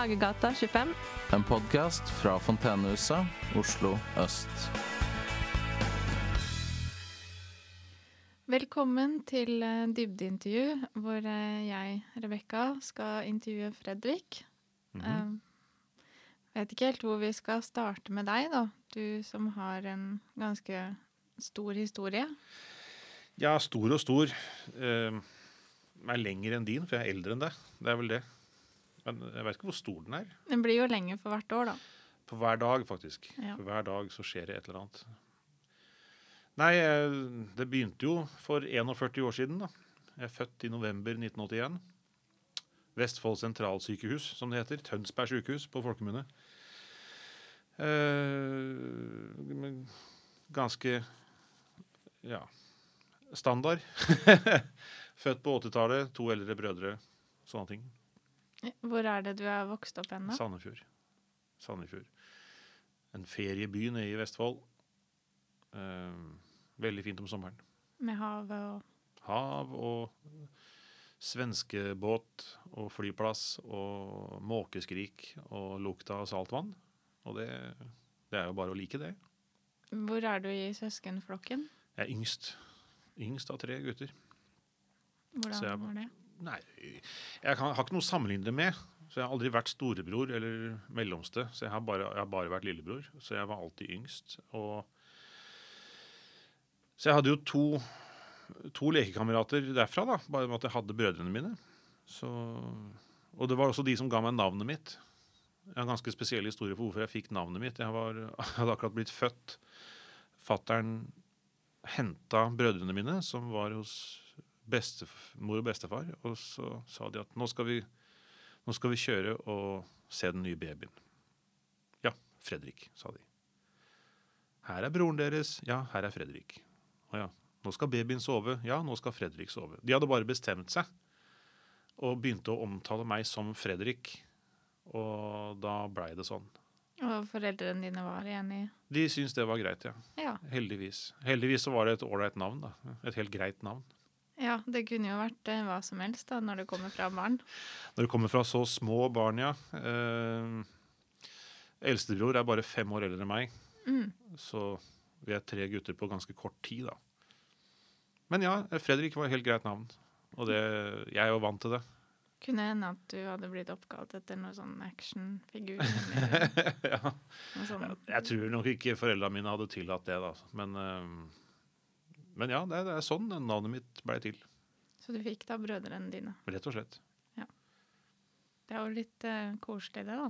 Hagegata 25. En podkast fra Fontenehuset, Oslo øst. Velkommen til eh, dybdeintervju, hvor eh, jeg, Rebekka, skal intervjue Fredrik. Mhm. Eh, vet ikke helt hvor vi skal starte med deg, da. Du som har en ganske stor historie. Ja, stor og stor. Uh, er lengre enn din, for jeg er eldre enn deg. Det er vel det. Men jeg vet ikke hvor stor den er. Den blir jo lenger for hvert år, da. På hver dag, faktisk. Ja. For hver dag så skjer det et eller annet. Nei, eh, det begynte jo for 41 år siden. da. Jeg er født i november 1981. Vestfold sentralsykehus, som det heter. Tønsberg sykehus på folkemunne. Eh, ganske ja standard. Født på 80-tallet, to eldre brødre. Sånne ting. Hvor er det du er vokst opp hen, da? Sandefjord. Sandefjord. En ferieby nede i Vestfold. Eh, veldig fint om sommeren. Med havet og Hav og svenskebåt og flyplass og måkeskrik og lukta av saltvann. Og det, det er jo bare å like det. Hvor er du i søskenflokken? Jeg er yngst. Yngst av tre gutter. Hvordan jeg- var det? Nei, jeg kan, har ikke noe å sammenligne det med. Så jeg har aldri vært storebror eller mellomste. Så jeg har bare, jeg har bare vært lillebror. Så jeg var alltid yngst. Og så jeg hadde jo to, to lekekamerater derfra, da, bare med at jeg hadde brødrene mine. Så, og det var også de som ga meg navnet mitt. Jeg har en ganske spesiell historie for hvorfor jeg fikk navnet mitt. Jeg, var, hadde akkurat blitt født. Fattern henta brødrene mine, som var hos bestemor og bestefar, og så sa de at nå skal vi, nå skal vi kjøre og se den nye babyen. Ja, Fredrik, sa de. Her er broren deres. Ja, her er Fredrik. Å ja. Nå skal babyen sove. Ja, nå skal Fredrik sove. De hadde bare bestemt seg og begynte å omtale meg som Fredrik. Og da blei det sånn. Og foreldrene dine var enige? De syntes det var greit, ja. Ja. Heldigvis. Heldigvis så var det et ålreit navn, da. Et helt greit navn. Ja. Det kunne jo vært eh, hva som helst da, når det kommer fra barn. Når det kommer fra så små barn, ja. Eh, Eldstebror er bare fem år eldre enn meg, Mm. så vi er tre gutter på ganske kort tid, da. Men ja, Fredrik var et helt greit navn. Og det, jeg er jo vant til det. Kunne hende at du hadde blitt oppkalt etter noen sånn actionfigur. ja. noe sånn. Jeg tror nok ikke foreldrene mine hadde tillatt det, da. Men, eh, men ja, det er, det er sånn navnet mitt ble til. Så du fikk da brødrene dine. Rett og slett. Det er jo litt uh, koselig, det, da.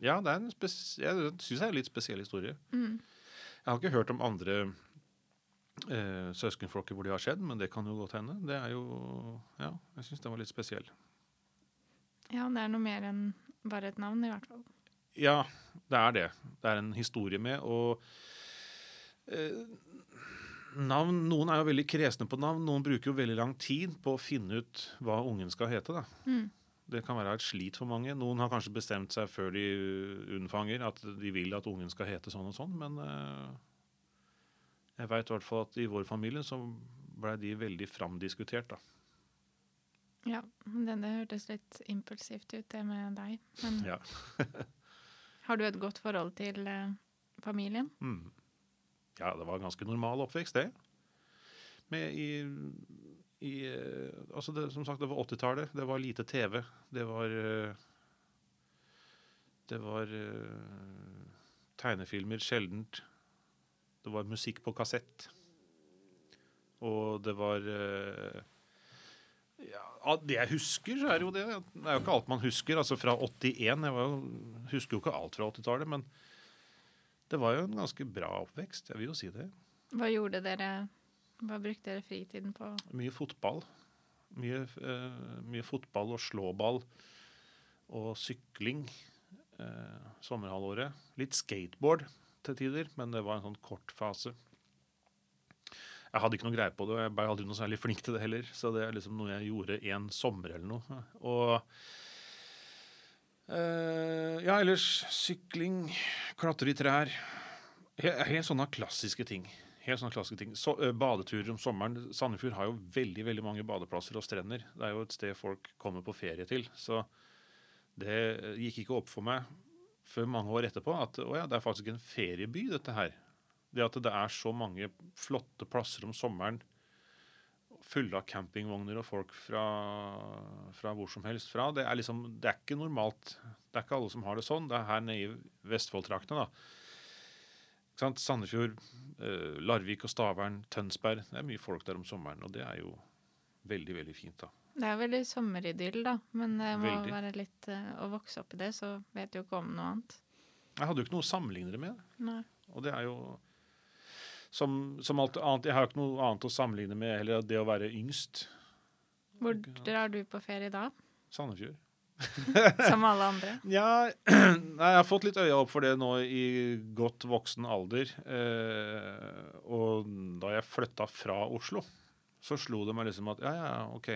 Ja, det er en jeg syns det er en litt spesiell historie. Mm. Jeg har ikke hørt om andre eh, søskenflokker hvor de har skjedd, men det kan jo godt hende. Det er jo Ja, jeg syns den var litt spesiell. Ja, det er noe mer enn bare et navn, i hvert fall. Ja, det er det. Det er en historie med, og eh, Navn, Noen er jo veldig kresne på navn. Noen bruker jo veldig lang tid på å finne ut hva ungen skal hete. da. Mm. Det kan være et slit for mange. Noen har kanskje bestemt seg før de unnfanger at de vil at ungen skal hete sånn og sånn, men eh, jeg veit i hvert fall at i vår familie så blei de veldig framdiskutert, da. Ja, det hørtes litt impulsivt ut, det med deg. Men Ja. har du et godt forhold til eh, familien? Mm. Ja, det var en ganske normal oppvekst, det. Med i, i Altså, det, som sagt, det var 80-tallet. Det var lite TV. Det var eh, Det var eh, tegnefilmer sjeldent. Det var musikk på kassett. Og det var eh, ja, det jeg husker, så er jo det. Det er jo ikke alt man husker. Altså fra 81 Jeg jo, husker jo ikke alt fra 80-tallet, men det var jo en ganske bra oppvekst. Jeg vil jo si det. Hva gjorde dere Hva brukte dere fritiden på? Mye fotball. Mye, uh, mye fotball og slåball og sykling uh, sommerhalvåret. Litt skateboard til tider, men det var en sånn kort fase. Jeg hadde ikke noe greie på det, og jeg ble aldri noe særlig flink til det heller. Så det er liksom noe jeg gjorde en sommer eller noe. Og ja, ellers sykling, klatre i trær. Helt, helt sånne klassiske ting. Helt sånne klassiske ting. Så, eh, badeturer om sommeren. Sandefjord har jo veldig veldig mange badeplasser og strender. Det er jo et sted folk kommer på ferie til. Så Det gikk ikke opp for meg før mange år etterpå at å ja, det er faktisk en ferieby, dette her. Det at det er så mange flotte plasser om sommeren fulle av campingvogner og folk fra, fra hvor som helst fra, det er liksom, det er ikke normalt. Det er ikke alle som har det sånn. Det er her nede i Vestfold-traktene, da. Sandefjord, eh, Larvik og Stavern, Tønsberg. Det er mye folk der om sommeren, og det er jo veldig, veldig fint, da. Det er veldig sommeridyll, da. Men det må Veldig. være litt eh, Å vokse opp i det, så vet du jo ikke om noe annet. Jeg hadde jo ikke noe å sammenligne det med. Nei. Og det er jo som, som alt annet Jeg har jo ikke noe annet å sammenligne med heller det å være yngst. Hvor drar du på ferie da? Sandefjord. Som alle andre? Ja, jeg har fått litt øya opp for det nå i godt voksen alder. Eh, og da jeg flytta fra Oslo, så slo det meg liksom at ja, ja, OK.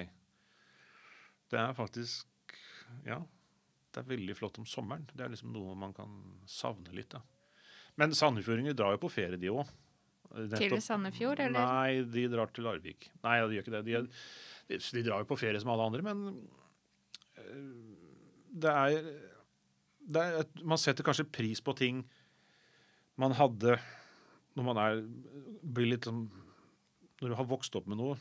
Det er faktisk Ja. Det er veldig flott om sommeren. Det er liksom noe man kan savne litt. da. Men sandefjordinger drar jo på ferie, de òg. Til Sandefjord, eller? Nei, de drar til Larvik. Nei, de gjør ikke det. De, de, de drar jo på ferie som alle andre, men eh, det er, det er Man setter kanskje pris på ting man hadde når man er blir litt sånn Når du har vokst opp med noe,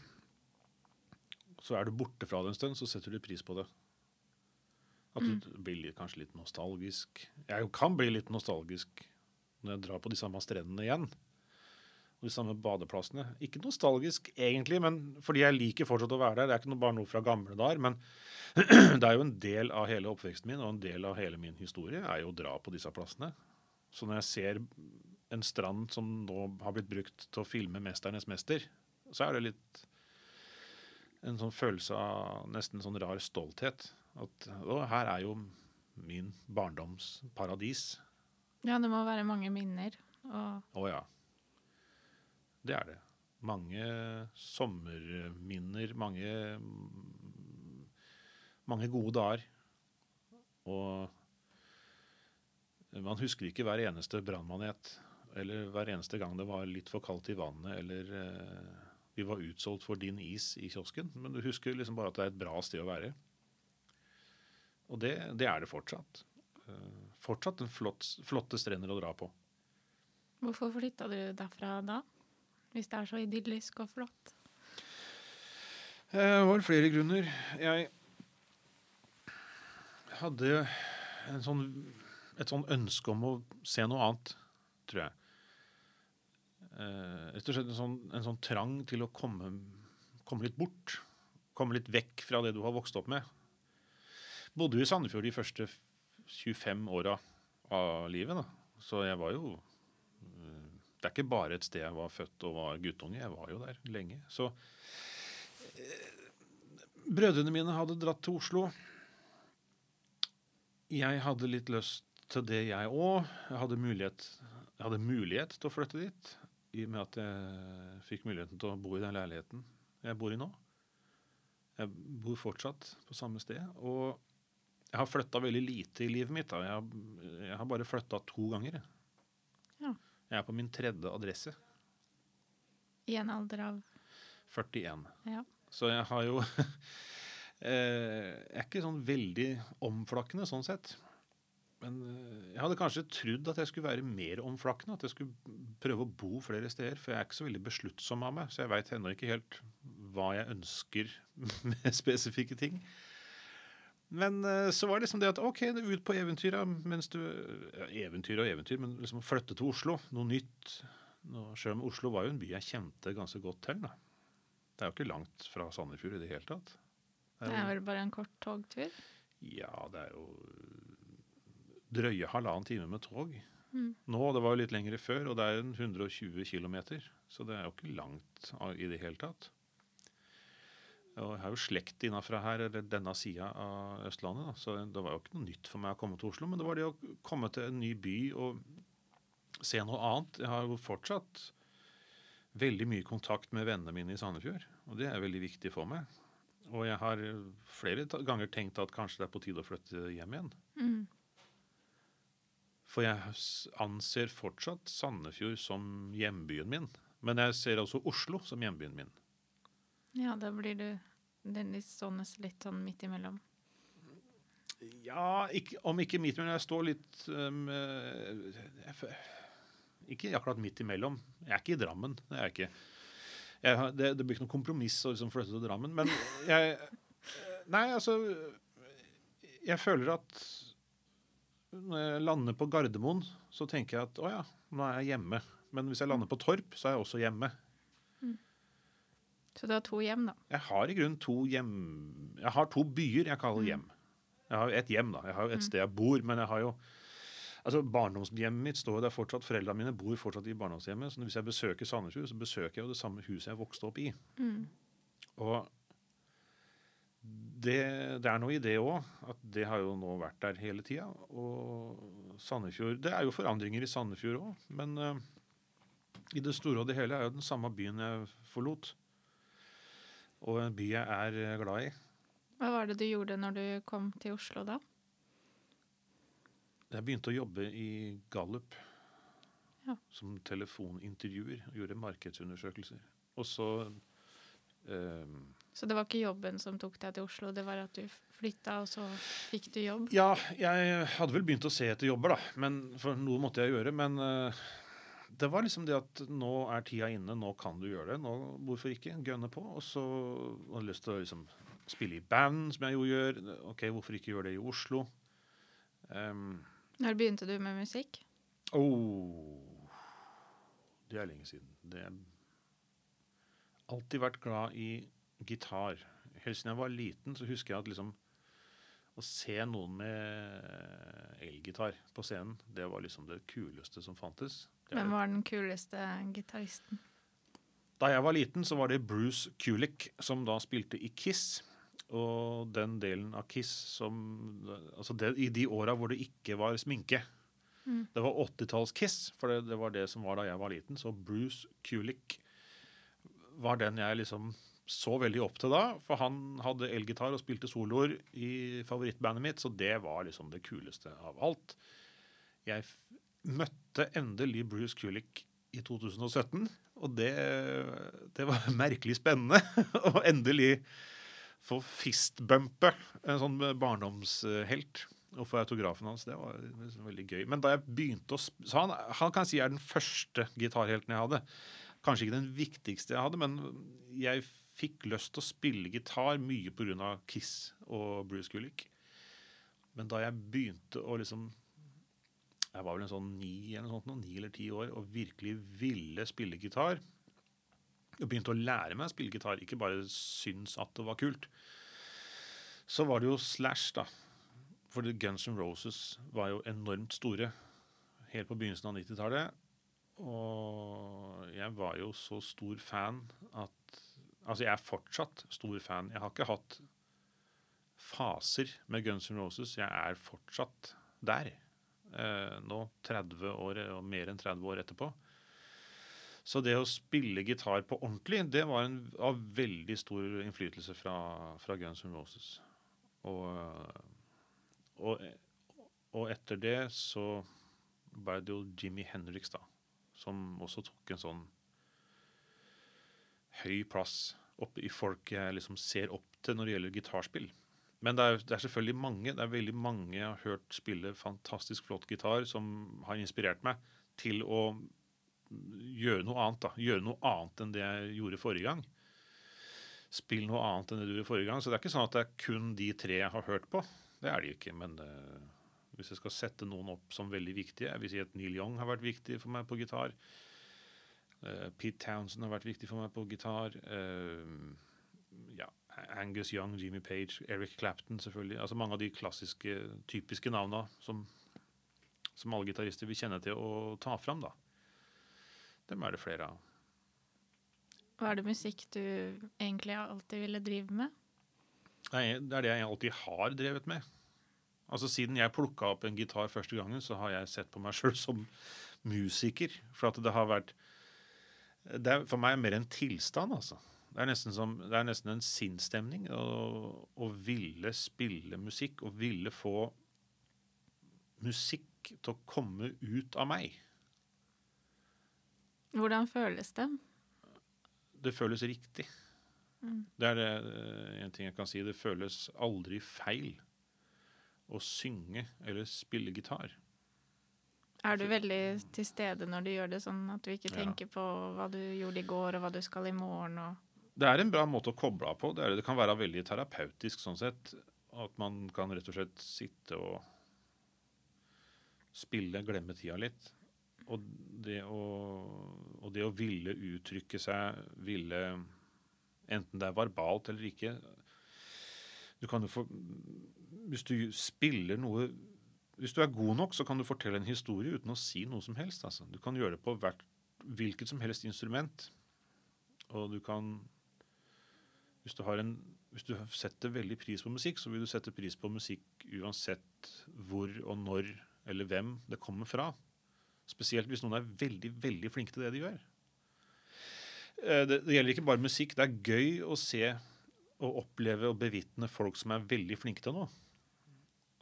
så er du borte fra det en stund, så setter du pris på det. At du blir litt, kanskje litt nostalgisk. Jeg kan bli litt nostalgisk når jeg drar på de samme strendene igjen. Og de samme badeplassene. Ikke nostalgisk egentlig, men fordi jeg liker fortsatt å være der. Det er ikke noe, bare noe fra gamle dager, men det er jo en del av hele oppveksten min og en del av hele min historie er jo å dra på disse plassene. Så når jeg ser en strand som nå har blitt brukt til å filme 'Mesternes mester', så er det litt en sånn følelse av nesten sånn rar stolthet. At å, her er jo min barndoms paradis. Ja, det må være mange minner. Og oh, ja. Det er det. Mange sommerminner, mange mange gode dager. Og man husker ikke hver eneste brannmanet, eller hver eneste gang det var litt for kaldt i vannet, eller eh, vi var utsolgt for din is i kiosken. Men du husker liksom bare at det er et bra sted å være. Og det, det er det fortsatt. Eh, fortsatt en flott, flotte strender å dra på. hvorfor flytta du derfra da? Hvis det er så idyllisk og flott. Eh, Det var flere grunner. Jeg hadde sånn, et sånn ønske om å se noe annet, tror jeg. Eh, Rett og slett en sånn, sånn trang til å komme, komme litt bort. Komme litt vekk fra det du har vokst opp med. Bodde jo i Sandefjord de første 25 åra av livet, da. Så jeg var jo Det er ikke bare et sted jeg var født og var guttunge. Jeg var jo der lenge. Så Brødrene mine hadde dratt til Oslo. Jeg hadde litt lyst til det, jeg òg. Jeg hadde mulighet, jeg hadde mulighet til å flytte dit. I og med at jeg fikk muligheten til å bo i den leiligheten jeg bor i nå. Jeg bor fortsatt på samme sted. Og jeg har flytta veldig lite i livet mitt. Da. Jeg har bare flytta to ganger. Jeg. Er på min tredje adresse. I en alder av 41. Ja. Så jeg har jo eh, Jeg er ikke sånn veldig omflakkende sånn sett. Men eh, jeg hadde kanskje trodd at jeg skulle være mer omflakkende. At jeg skulle prøve å bo flere steder. For jeg er ikke så veldig besluttsom av meg. Så jeg veit ennå ikke helt hva jeg ønsker med spesifikke ting. Men eh, så var det liksom det at OK, det er ut på eventyra Mens du ja, Eventyr og eventyr, men liksom flytte til Oslo. Noe nytt. Nå, selv om Oslo var jo en by jeg kjente ganske godt til. da. Det er jo ikke langt fra Sandefjord i det hele tatt. Det er vel bare en kort togtur. Ja, det er jo drøye halvannen time med tog. Mm. Nå, det var jo litt lengre før, og det er 120 km, så det er jo ikke langt i det hele tatt. Og jeg har jo slekt innafra her, eller denne sida av Østlandet, da, så det var jo ikke noe nytt for meg å komme til Oslo. Men det var det å komme til en ny by og se noe annet. Jeg har jo fortsatt veldig mye kontakt med vennene mine i Sandefjord, og det er veldig viktig for meg. Og jeg har flere ganger tenkt at kanskje det er på tide å flytte hjem igjen. Mm. For jeg anser fortsatt Sandefjord som hjembyen min. Men jeg ser også Oslo som hjembyen min. Ja, da blir du den litt stående litt sånn midt imellom. Ja, ikke, om ikke midt imellom. Jeg står litt um, jeg, Ikke akkurat midt imellom. Jeg er ikke i Drammen. Det er jeg ikke. Jeg, det, det blir ikke noe kompromiss å liksom flytte til Drammen. Men jeg Nei, altså Jeg føler at når jeg lander på Gardermoen, så tenker jeg at å ja, nå er jeg hjemme. Men hvis jeg lander på Torp, så er jeg også hjemme. Så du har to hjem, da. Jeg har i grunnen to hjem Jeg har to byer jeg kaller hjem. Jeg har jo et hjem, da. Jeg har jo et sted jeg bor, men jeg har jo Altså, Barndomshjemmet mitt står jo der fortsatt. Foreldrene mine bor fortsatt i barndomshjemmet. Så hvis jeg besøker Sandefjord, så besøker jeg jo det samme huset jeg vokste opp i. Mm. Og det, det er noe i det òg, at det har jo nå vært der hele tida. Og Sandefjord Det er jo forandringer i Sandefjord òg, men uh, i det store og det hele er jo den samme byen jeg forlot. Og en by jeg er eh, glad i. Hva var det du gjorde når du kom til Oslo da? Jeg begynte å jobbe i Gallup Ja. som telefonintervjuer. Gjorde markedsundersøkelser. Og så eh, Så det var ikke jobben som tok deg til Oslo, det var at du flytta, og så fikk du jobb? Ja, jeg hadde vel begynt å se etter jobber, da. Men, for noe måtte jeg gjøre. Men eh, det var liksom det at nå er tida inne, nå kan du gjøre det. Nå, hvorfor ikke? Gønne på. Og så hadde jeg lyst til å liksom spille i band, som jeg jo gjør. Ok, hvorfor ikke gjøre det i Oslo? Um, Når begynte du med musikk? oh, det er lenge siden. Det er alltid vært glad i gitar. Helt siden jeg var liten, så husker jeg at liksom å se noen med elgitar på scenen, det var liksom det kuleste som fantes. Hvem var den kuleste gitaristen? Da jeg var liten, så var det Bruce Kulick som da spilte i Kiss. Og den delen av Kiss som Altså det, i de åra hvor det ikke var sminke. Mm. Det var 80-talls-Kiss, for det, det var det som var da jeg var liten. Så Bruce Kulick var den jeg liksom så veldig opp til da. For han hadde elgitar og spilte soloer i favorittbandet mitt, så det var liksom det kuleste av alt. Jeg f møtte endelig Bruce Kulick i 2017, og det, det var merkelig spennende å endelig få fistbumpe en sånn barndomshelt og få autografen hans. Det var veldig gøy. Men da jeg begynte å Så han, han kan si er den første gitarhelten jeg hadde. Kanskje ikke den viktigste jeg hadde, men jeg fikk lyst til å spille gitar mye pga. Kiss og Bruce Kulick. Men da jeg begynte å liksom Jeg var vel en sånn ni eller sånt, ni eller ti år og virkelig ville spille gitar. Og begynte å lære meg å spille gitar, ikke bare syns at det var kult. Så var det jo Slash, da. For Guns N' Roses var jo enormt store helt på begynnelsen av 90-tallet. Og jeg var jo så stor fan at Altså, jeg er fortsatt stor fan. Jeg har ikke hatt faser med Guns N' Roses. Jeg er fortsatt der. Eh, nå 30 år, og mer enn 30 år etterpå. Så det å spille gitar på ordentlig, det var en, av veldig stor innflytelse fra, fra Guns N' Roses. Og, og, og etter det så ble det jo Jimmy Henriks, da. Som også tok en sånn høy plass oppe i folk jeg liksom ser opp til når det gjelder gitarspill. Men det er, det er selvfølgelig mange det er veldig mange jeg har hørt spille fantastisk flott gitar, som har inspirert meg til å gjøre noe annet. da, Gjøre noe annet enn det jeg gjorde forrige gang. Spill noe annet enn det du gjorde forrige gang. Så det er ikke sånn at det er kun de tre jeg har hørt på. Det er det ikke. Men uh, hvis jeg skal sette noen opp som veldig viktige Jeg vil si at Neil Young har vært viktig for meg på gitar. Uh, Pete Townsend har vært viktig for meg på gitar. Uh, ja, Angus Young, Jimmy Page, Eric Clapton selvfølgelig. Altså mange av de klassiske, typiske navna som, som alle gitarister vil kjenne til å ta fram. da. Dem er det flere av. Hva er det musikk du egentlig alltid ville drive med? Nei, det er det jeg alltid har drevet med. Altså Siden jeg plukka opp en gitar første gangen, så har jeg sett på meg sjøl som musiker. For at det har vært Det er for meg mer en tilstand, altså. Det er nesten, som, det er nesten en sinnsstemning å, å ville spille musikk og ville få musikk til å komme ut av meg. Hvordan føles det? Det føles riktig. Mm. Det er det, eh, en ting jeg kan si. Det føles aldri feil å synge eller spille gitar. Er du veldig til stede når du gjør det, sånn at du ikke Ja. tenker på hva du gjorde i går, og hva du skal i morgen? Og... Det er en bra måte å koble av på. Det, det. det kan være veldig terapeutisk sånn sett. At man kan rett og slett sitte og spille, glemme tida litt. Og det å, og det å ville uttrykke seg, ville Enten det er verbalt eller ikke Du kan jo få Hvis du spiller noe Hvis du er god nok, så kan du fortelle en historie uten å si noe som helst. Altså. Du kan gjøre det på hvert, hvilket som helst instrument. Og du kan hvis du, har en, hvis du setter veldig pris på musikk, så vil du sette pris på musikk uansett hvor og når eller hvem det kommer fra. Spesielt hvis noen er veldig, veldig flinke til det de gjør. Eh, Det, det gjelder ikke bare musikk. Det er gøy å se og oppleve og bevitne folk som er veldig flinke til noe.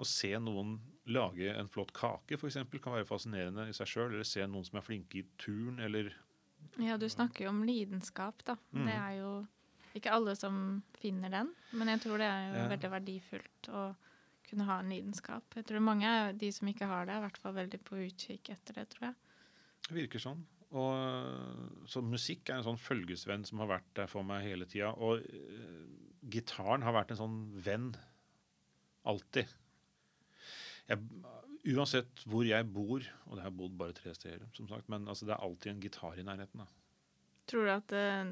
Å se noen lage en flott kake, for eksempel, kan være fascinerende i seg sjøl. Eller se noen som er flinke i turn, eller Ja, du snakker jo om lidenskap, da. Mm. Det er jo ikke alle som finner den, men jeg tror det er jo Ja. veldig verdifullt å kunne ha en lidenskap. Jeg tror mange av de som ikke har det, er i hvert fall veldig på utkikk etter det, tror jeg. Det virker sånn. Og, så musikk er en sånn følgesvenn som har vært der for meg hele tida. Og uh, gitaren har vært en sånn venn. Alltid. Uansett hvor jeg bor, og det har bodd bare tre steder, som sagt, men altså, det er alltid en gitar i nærheten. Da. Tror du at eh,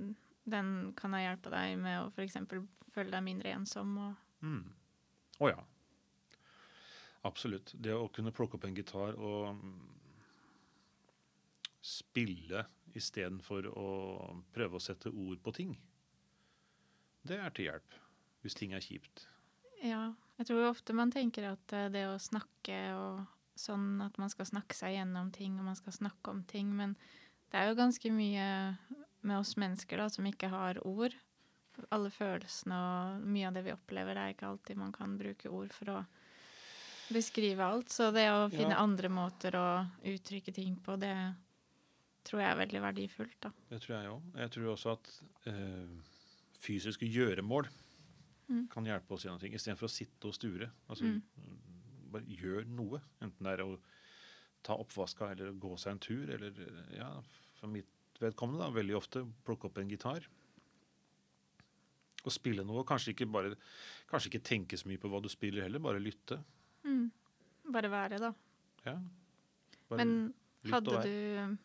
den kan ha hjelpa deg med å f.eks. føle deg mindre ensom? Å Mm. Å ja. Absolutt. Det å kunne plukke opp en gitar og mm, spille istedenfor å prøve å sette ord på ting, det er til hjelp. Hvis ting er kjipt. ja, jeg tror ofte man tenker at eh, det å snakke og sånn at man skal snakke seg gjennom ting, og man skal snakke om ting, men det er jo ganske mye med oss mennesker da, som ikke har ord. Alle følelsene og mye av det vi opplever, det er ikke alltid man kan bruke ord for å beskrive alt. Så det å finne Ja. andre måter å uttrykke ting på, det tror jeg er veldig verdifullt, da. Det tror jeg òg. Jeg tror også at øh, fysiske gjøremål Mm. kan hjelpe oss gjennom ting, istedenfor å sitte og sture. Altså, Mm. Bare gjør noe. Enten det er å ta oppvaska eller gå seg en tur, eller ja, for mitt vedkommende da, veldig ofte plukke opp en gitar. Og spille noe. Kanskje ikke, bare, kanskje ikke tenke så mye på hva du spiller heller, bare lytte. Mm. Bare være, da. Ja. Bare Men hadde du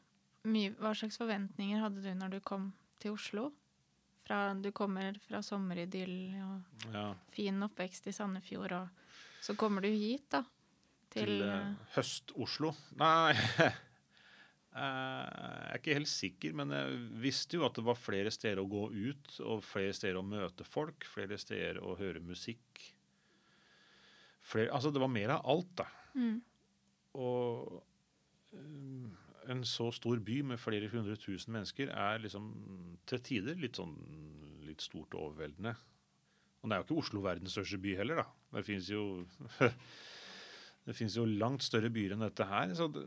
mye Hva slags forventninger hadde du når du kom til Oslo? Fra, du kommer fra sommeridyll og ja, fin oppvekst i Sandefjord, og så kommer du hit, da. Til, til eh, Høst-Oslo? Nei Jeg er ikke helt sikker, men jeg visste jo at det var flere steder å gå ut, og flere steder å møte folk, flere steder å høre musikk. Flere, altså det var mer av alt, da. mm, Og um, en så stor by med flere hundre tusen mennesker er liksom til tider litt sånn litt stort og overveldende. Og det er jo ikke Oslo verdens største by heller, da. Det fins jo Det fins jo langt større byer enn dette her. Så det,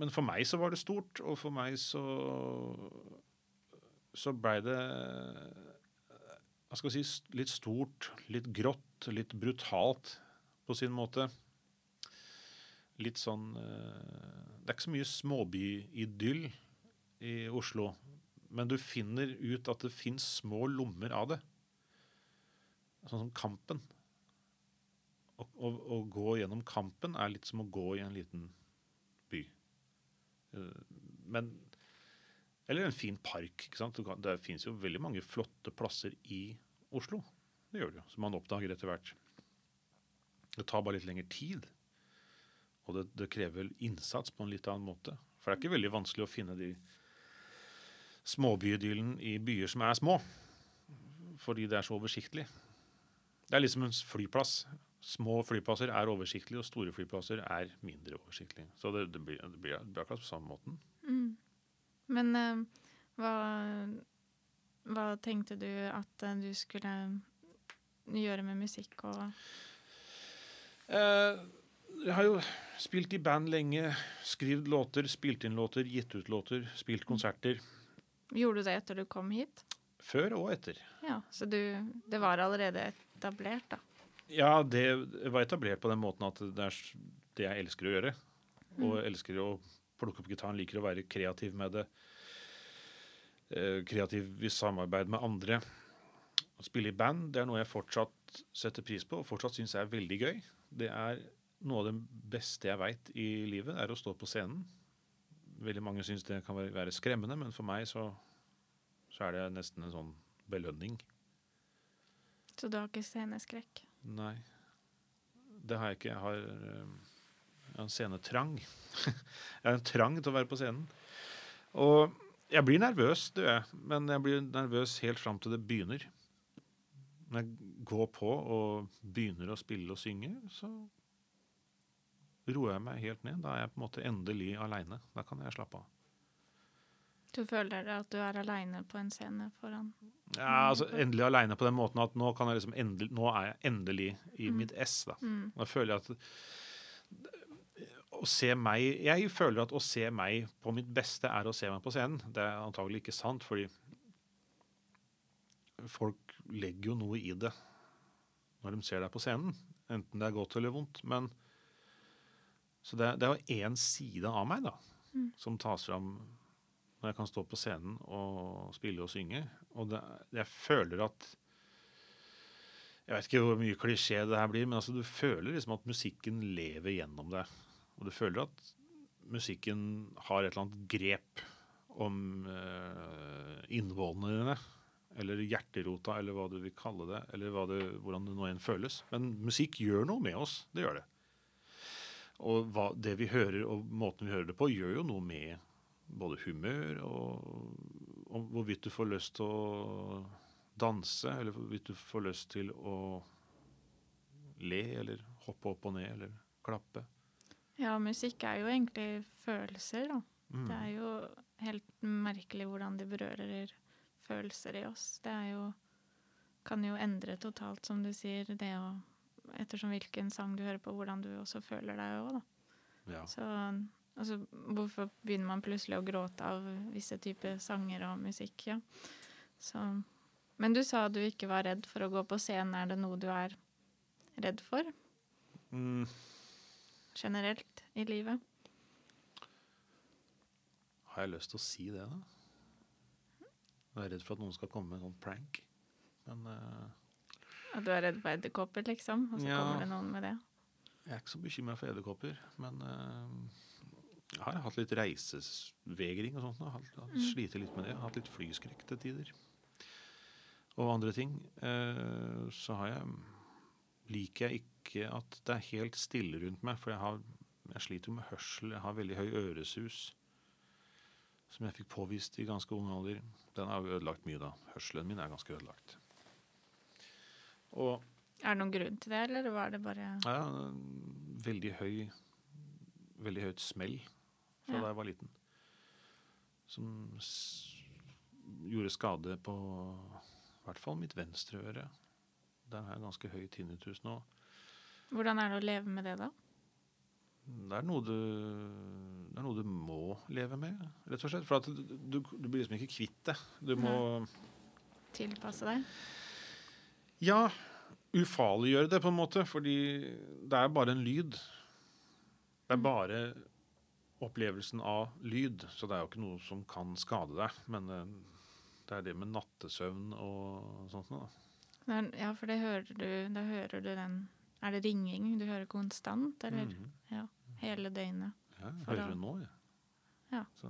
men for meg så var det stort, og for meg så så blei det hva skal jeg si, litt stort, litt grått, litt brutalt på sin måte litt sånn eh, Det er ikke så mye småbyidyll i Oslo, men du finner ut at det fins små lommer av det. Sånn som Kampen. Å, gå gjennom Kampen er litt som å gå i en liten Men Eller en fin park. ikke sant? Det fins jo veldig mange flotte plasser i Oslo. Det gjør det jo, som man oppdager etter hvert. Det tar bare litt lengre tid. Og det, det krever innsats på en litt annen måte. For det er ikke veldig vanskelig å finne de småbyidyllen i byer som er små. Fordi det er så oversiktlig. Det er liksom en flyplass. Små flyplasser er oversiktlige, og store flyplasser er mindre oversiktlige. Så det, det, blir, det, blir, akkurat på samme måten. mm. Men uh, hva, hva tenkte du at uh, du skulle gjøre med musikk og uh, jeg har jo spilt i band lenge, skrevet låter, spilt inn låter, gitt ut låter, spilt konserter. Gjorde du det etter du kom hit? Før og etter. Ja, så du Det var allerede etablert, da. Ja, det var etablert på den måten at det er det jeg elsker å gjøre. Og jeg elsker å plukke opp gitaren, liker å være kreativ med det. Eh, kreativ i samarbeid med andre. Å spille i band det er noe jeg fortsatt setter pris på og fortsatt syns er veldig gøy. Det er noe av det beste jeg veit i livet, er å stå på scenen. Veldig mange syns det kan være, være skremmende, men for meg så, så er det nesten en sånn belønning. Så du har ikke sceneskrekk? Nei, det har jeg ikke. Jeg har, eh, jeg en scenetrang. jeg har en trang til å være på scenen. Og jeg blir nervøs, det gjør jeg. Men jeg blir nervøs helt fram til det begynner. Når jeg går på og begynner å spille og synge, så roer jeg meg helt ned. Da er jeg på en måte endelig aleine. Da kan jeg slappe av. Du føler at du er aleine på en scene foran Ja, altså Endelig aleine på den måten at nå, kan jeg liksom endelig, nå er jeg endelig i mitt ess. da. mm. Da føler jeg at å se meg Jeg føler at å se meg på mitt beste er å se meg på scenen. Det er antagelig ikke sant, fordi folk legger jo noe i det når de ser deg på scenen. Enten det er godt eller vondt. Men Så det, det er jo én side av meg da, Mm. som tas fram når jeg kan stå på scenen og spille og synge. Og det, jeg føler at jeg vet ikke hvor mye klisjé det her blir, men altså du føler liksom at musikken lever gjennom deg. Og du føler at musikken har et eller annet grep om eh, innvånerne, eller hjerterota, eller hva du vil kalle det, eller det, hvordan det nå enn føles. Men musikk gjør noe med oss, det gjør det. Og hva, det vi hører, og måten vi hører det på, gjør jo noe med både humør og, og hvorvidt du får lyst til å danse, eller hvorvidt du får lyst til å le, eller hoppe opp og ned, eller klappe. Ja, musikk er jo egentlig følelser, da. Mm. Det er jo helt merkelig hvordan de berører følelser i oss. Det er jo Kan jo endre totalt, som du sier, det å Ettersom hvilken sang du hører på, hvordan du også føler deg òg, da. Ja. Så altså, hvorfor begynner man plutselig å gråte av visse typer sanger og musikk, ja. Så Men du sa du ikke var redd for å gå på scenen. Er det noe du er redd for Mm. generelt i livet? Har jeg lyst til å si det, da? Jeg er redd for at noen skal komme med en sånn prank. Men eh, At du er redd for edderkopper, liksom? Og så Ja. kommer det noen med det? jeg er ikke så bekymra for edderkopper. Men eh, jeg har hatt litt reisevegring og sånt. Jeg har hatt- Mm. slitt litt med det. Jeg har hatt litt flyskrekk til tider. Og andre ting. Eh, så har jeg liker jeg ikke at det er helt stille rundt meg, for jeg, har, jeg sliter jo med hørsel. Jeg har veldig høy øresus, som jeg fikk påvist i ganske ung alder. Den har jo ødelagt mye, da. Hørselen min er ganske ødelagt. Og Er det noen grunn til det, eller var det bare ja, veldig høy Veldig høyt smell fra Ja. da jeg var liten. Som gjorde skade på i hvert fall mitt venstre øre. Der har jeg ganske høy tinnitus nå. Hvordan er det å leve med det, da? Det er du, det er noe du må leve med, rett og slett. For du, du, du blir liksom ikke kvitt det. Du må Tilpasse deg? Ja, ufarliggjøre det på en måte, fordi det er bare en lyd. Det er bare opplevelsen av lyd, så det er jo ikke noe som kan skade deg. Men eh, det er det med nattesøvn og sånt noe. Ja, for det hører du Da hører du den Er det ringing du hører konstant, eller ja, hele døgnet? Ja, jeg hører det nå, jeg. Ja. Så,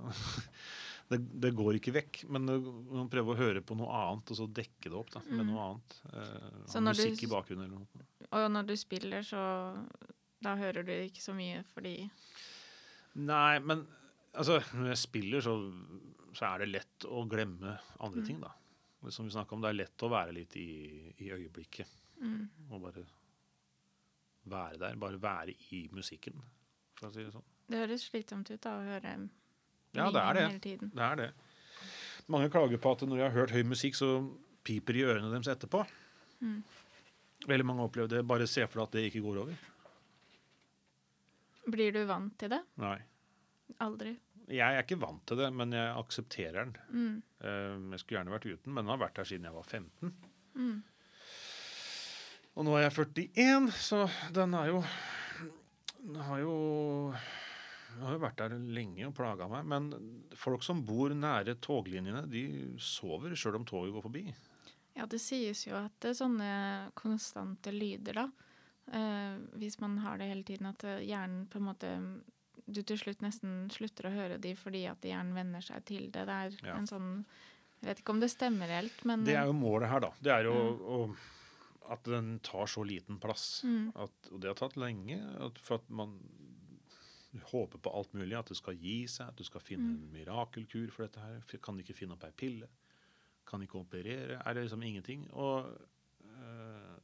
det, det går ikke vekk, men man prøver å høre på noe annet, og så dekke det opp da, med Mm. noe annet. Eh, musikk du i bakgrunnen eller noe. Og når du spiller, så Da hører du ikke så mye fordi Nei, men altså, når jeg spiller, så, så er det lett å glemme andre Mm. ting, da. Som vi snakket om, det er lett å være litt i, i øyeblikket. mm, Og bare være der. Bare være i musikken, for å si det sånn. Det høres slitsomt ut da å høre Ja, det er det. hele tiden. Det er det. Mange klager på at når de har hørt høy musikk, så piper det i ørene deres etterpå. Mm. Veldig mange opplever det. Bare se for deg at det ikke går over. Blir du vant til det? Nei. Aldri. Jeg er ikke vant til det, men jeg aksepterer den. Mm, Eh, Jeg skulle gjerne vært uten, men den har vært her siden jeg var 15. mm. Og nå er jeg 41, så den er jo Den har jo den har jo vært der lenge og plaga meg. Men folk som bor nære toglinjene, de sover sjøl om toget går forbi. Ja, det sies jo at det er sånne konstante lyder, da. Eh, hvis man har det hele tiden, at eh, hjernen på en måte Du til slutt nesten slutter å høre de fordi at hjernen venner seg til det. Det er Ja. en sånn Jeg vet ikke om det stemmer helt, men Det er jo målet her, da. Det er jo å, at den tar så liten plass. Mm. At, og det har tatt lenge. For at man håper på alt mulig. At det skal gi seg, at du skal finne Mm. en mirakelkur for dette her. Kan ikke finne opp ei pille. Kan ikke operere. Er det liksom ingenting? Og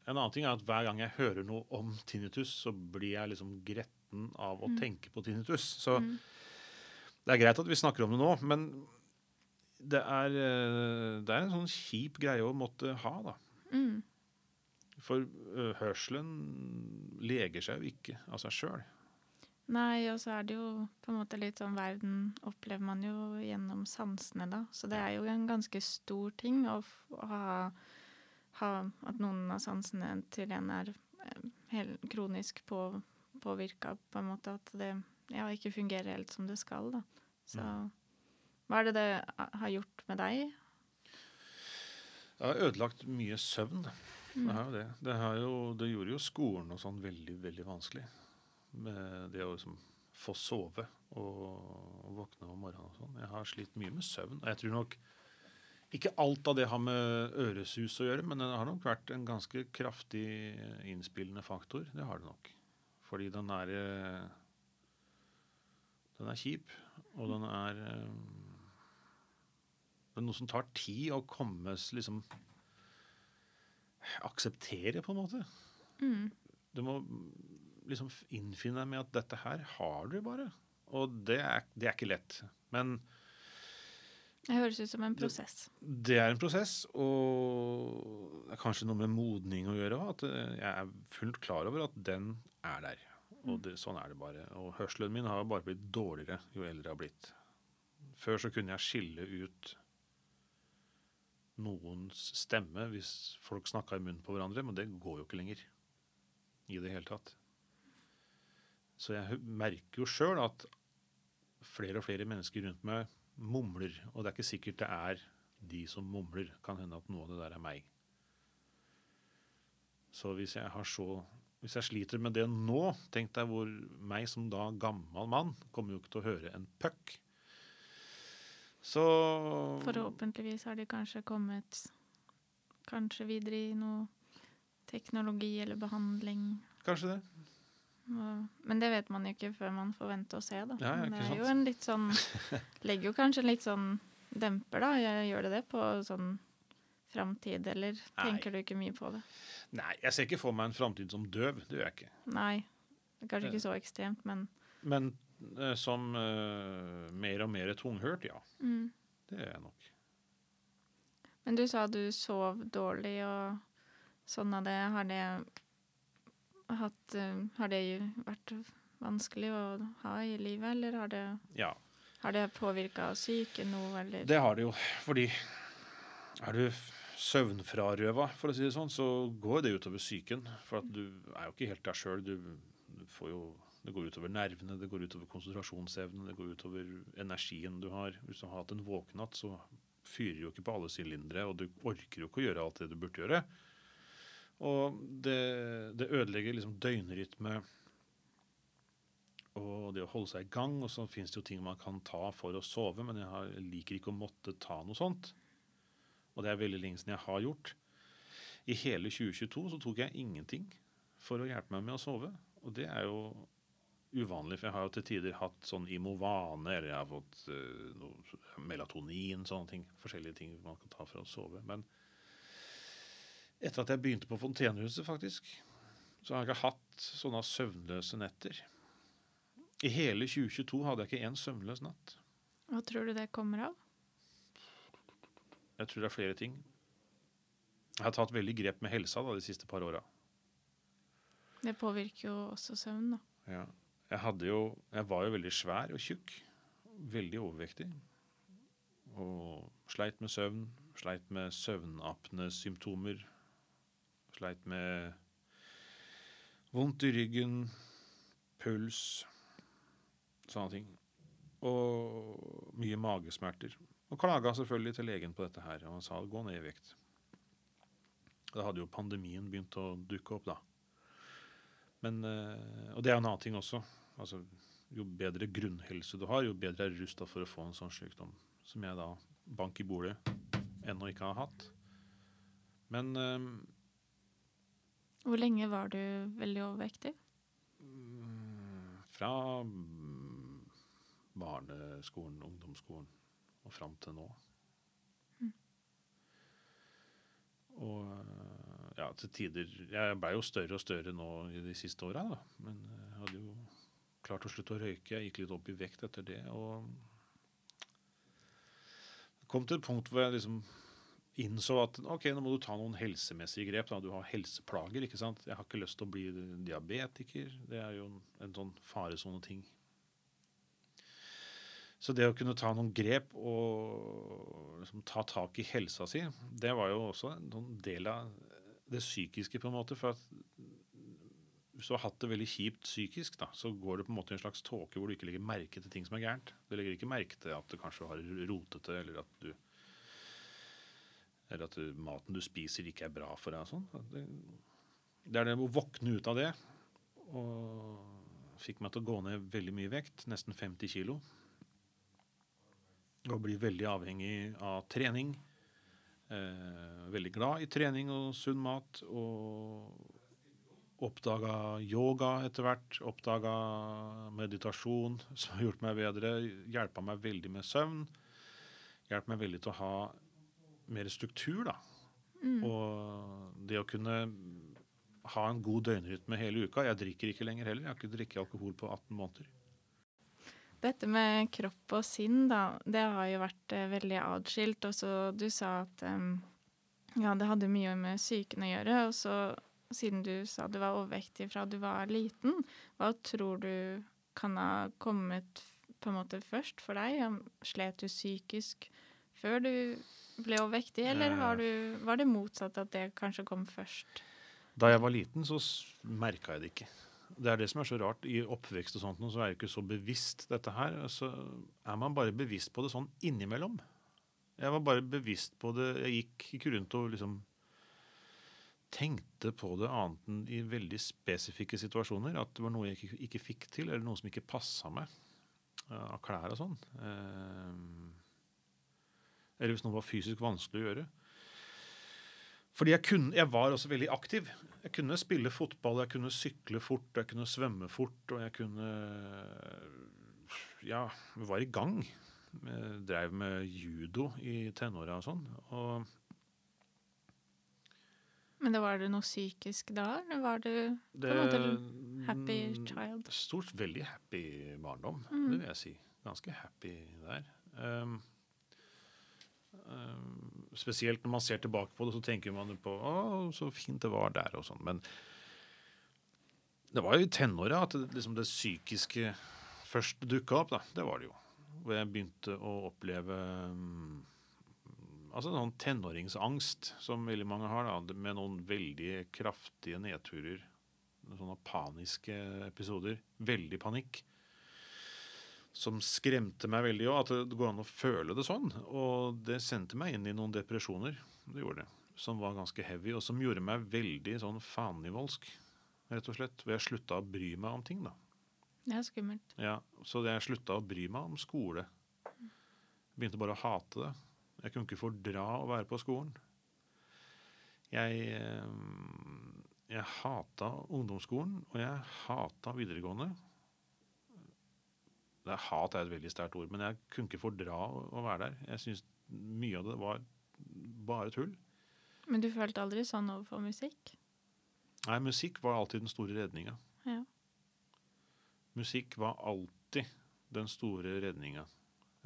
en annen ting er at hver gang jeg hører noe om tinnitus, så blir jeg liksom gretten av å Mm. tenke på tinnitus. Så Mm. det er greit at vi snakker om det nå, men det er, eh, det er en sånn kjip greie å måtte ha, da. Mm. For hørselen leger seg jo ikke av seg sjøl. Nei, og så er det jo på en måte litt sånn verden opplever man jo gjennom sansene, da. Så det er jo en ganske stor ting å, å ha, ha At noen av sansene til en er helt kronisk på, påvirka, på en måte. At det ja, ikke fungerer helt som det skal, da. Så Mm. hva er det det har gjort med deg? Det har ødelagt mye søvn. Mm. Det, har jo det. Det, har jo, det gjorde jo skolen og sånn veldig, veldig vanskelig. Med det å liksom få sove og, og våkne om morgenen og sånn. Jeg har slitt mye med søvn. Og jeg tror nok ikke alt av det har med øresus å gjøre, men det har nok vært en ganske kraftig innspillende faktor. Det har det nok. Fordi den er eh, Den er kjip, og den er eh, Det er noe som tar tid å komme liksom Akseptere, på en måte. Mm. Du må liksom innfinne deg med at dette her har du bare. Og det er, det er ikke lett. Men Det høres ut som en prosess. det er en prosess, og det er kanskje noe med modning å gjøre. At eh, jeg er fullt klar over at den er der. Og det, sånn er det bare. Og hørselen min har bare blitt dårligere jo eldre jeg har blitt. Før så kunne jeg skille ut noens stemme hvis folk snakka i munnen på hverandre, men det går jo ikke lenger. I det hele tatt. Så jeg merker jo sjøl at flere og flere mennesker rundt meg mumler. Og det er ikke sikkert det er de som mumler. Kan hende at noe av det der er meg. Så hvis jeg har så hvis jeg sliter med det nå, tenk deg hvor meg som da gammel mann kommer jo ikke til å høre en puck. Så Forhåpentligvis har de kanskje kommet kanskje videre i noe teknologi eller behandling. Kanskje det. Men det vet man jo ikke før man får vente og se, da. Ja, ja, det er sant? jo en litt sånn Legger jo kanskje en litt sånn demper, da. Jeg gjør det det på sånn framtid, eller tenker du ikke mye på det? Nei, jeg ser ikke for meg en framtid som døv. Det gjør jeg ikke. Nei. Kanskje ikke så ekstremt, men Men uh, som uh, mer og mer tunghørt, ja. mm. Det er jeg nok. Men du sa du sov dårlig og sånn av det. Har det hatt eh, Har det jo vært vanskelig å ha i livet, eller har det, Ja. har det påvirka psyken noe, eller? Det har det jo. Fordi er du søvnfrarøva, for å si det sånn, så går det utover psyken. For at du er jo ikke helt deg sjøl. Du, du får jo Det går utover nervene, det går utover konsentrasjonsevnen, det går utover energien du har. Hvis du har hatt en våkenatt, så fyrer jo ikke på alle sylindere, og du orker jo ikke å gjøre alt det du burde gjøre. Og det, det ødelegger liksom døgnrytme og det å holde seg i gang. Og så fins det jo ting man kan ta for å sove, men jeg, har, liker ikke å måtte ta noe sånt. Og det er veldig lenge siden jeg har gjort. I hele 2022 så tok jeg ingenting for å hjelpe meg med å sove. Og det er jo uvanlig, for jeg har jo til tider hatt sånn Imovane, eller jeg har fått uh, noe melatonin, sånne ting. Forskjellige ting man kan ta for å sove. Men etter at jeg begynte på Fontenehuset, faktisk, så har jeg ikke hatt sånne søvnløse netter. I hele 2022 hadde jeg ikke én søvnløs natt. Hva tror du det kommer av? Jeg tror det er flere ting. Jeg har tatt veldig grep med helsa da, de siste par åra. Det påvirker jo også søvn, da. Ja. Jeg, jo, jeg var jo veldig svær og tjukk. Veldig overvektig. Og sleit med søvn. Sleit med søvnapnesymptomer. Sleit med Vondt i ryggen, puls, sånne ting. Og mye magesmerter. Og klaga selvfølgelig til legen på dette her, og han sa gå ned i vekt. Da hadde jo pandemien begynt å dukke opp, da. Men, eh, og det er en annen ting også. Altså, jo bedre grunnhelse du har, jo bedre er du rusta for å få en sånn sykdom. Som jeg da, bank i bordet, ennå ikke har hatt. Men eh, Hvor lenge var du veldig overvektig? fra mm, barneskolen, ungdomsskolen og fram til nå. Mm. Og eh, ja, til tider Jeg blei jo større og større nå i de siste åra, da. Men jeg hadde jo klart å slutte å røyke. Jeg gikk litt opp i vekt etter det. Og det kom til et punkt hvor jeg liksom innså at ok, nå må du ta noen helsemessige grep. da, Du har helseplager. ikke sant? Jeg har ikke lyst til å bli diabetiker. Det er jo en, en sånn faresoneting. Så det å kunne ta noen grep og liksom ta tak i helsa si, det var jo også en sånn del av det psykiske, på en måte. For at hvis du har hatt det veldig kjipt psykisk, da, så går det på en måte i en slags tåke hvor du ikke legger merke til ting som er gærent. Du legger ikke merke til at du kanskje har rotete, eller at du eller at maten du spiser, ikke er bra for deg. og sånn. Det, er det å våkne ut av det. Og fikk meg til å gå ned veldig mye vekt, nesten 50 kilo. Og bli veldig avhengig av trening. Eh, veldig glad i trening og sunn mat. Og oppdaga yoga etter hvert. Oppdaga meditasjon, som har gjort meg bedre. Hjelpa meg veldig med søvn. Hjelpa meg veldig til å ha mer struktur, da. Mm. Og det å kunne ha en god døgnrytme hele uka Jeg drikker ikke lenger heller. Jeg har ikke drikket alkohol på 18 måneder. Dette med kropp og sinn, da, det har jo vært eh, veldig atskilt. Og så du sa at um, ja, det hadde mye med psyken å gjøre. Og så, siden du sa du var overvektig fra du var liten, hva tror du kan ha kommet på en måte først for deg? Slet du psykisk før du ble overvektig, eller Eh. har du, var det motsatt at det kanskje kom først? Da jeg var liten, så merka jeg det ikke. Det er det som er så rart. I oppvekst og sånt, så er jeg ikke så bevisst dette her. Så er man bare bevisst på det sånn innimellom. Jeg var bare bevisst på det. Jeg gikk ikke rundt og liksom tenkte på det annet enn i veldig spesifikke situasjoner. At det var noe jeg ikke, ikke fikk til, eller noe som ikke passa meg. Av klær og sånn. Eh, Eller hvis noe var fysisk vanskelig å gjøre. Fordi jeg, kunne, jeg var også veldig aktiv. Jeg kunne spille fotball, jeg kunne sykle fort, jeg kunne svømme fort, og jeg kunne Ja, var i gang. Jeg drev med judo i tenåra og sånn. Og Men da var det noe psykisk da, eller var du det en måte happy child? Stort veldig happy barndom, Mm. det vil jeg si. Ganske happy der. Um, spesielt når man ser tilbake på det, så tenker man på å, så fint det var der og sånn. Men det var jo i tenåra at det, liksom det psykiske først dukka opp, da. Det var det jo. Hvor jeg begynte å oppleve altså altså sånn tenåringsangst som veldig mange har, da, med noen veldig kraftige nedturer. Sånne paniske episoder. Veldig panikk. Som skremte meg veldig òg, at det går an å føle det sånn. Og det sendte meg inn i noen depresjoner. Det gjorde det. Som var ganske heavy, og som gjorde meg veldig sånn fanivoldsk, rett og slett. Hvor jeg slutta å bry meg om ting, da. Det er skummelt. Ja, så jeg slutta å bry meg om skole. Begynte bare å hate det. Jeg kunne ikke fordra å være på skolen. Jeg, eh, jeg hata ungdomsskolen, og jeg hata videregående. Det er hat er et veldig sterkt ord, men jeg kunne ikke fordra å, være der. Jeg syns mye av det var bare tull. Men du følte aldri sånn overfor musikk? Nei, musikk var alltid den store redninga. Ja. Musikk var alltid den store redninga.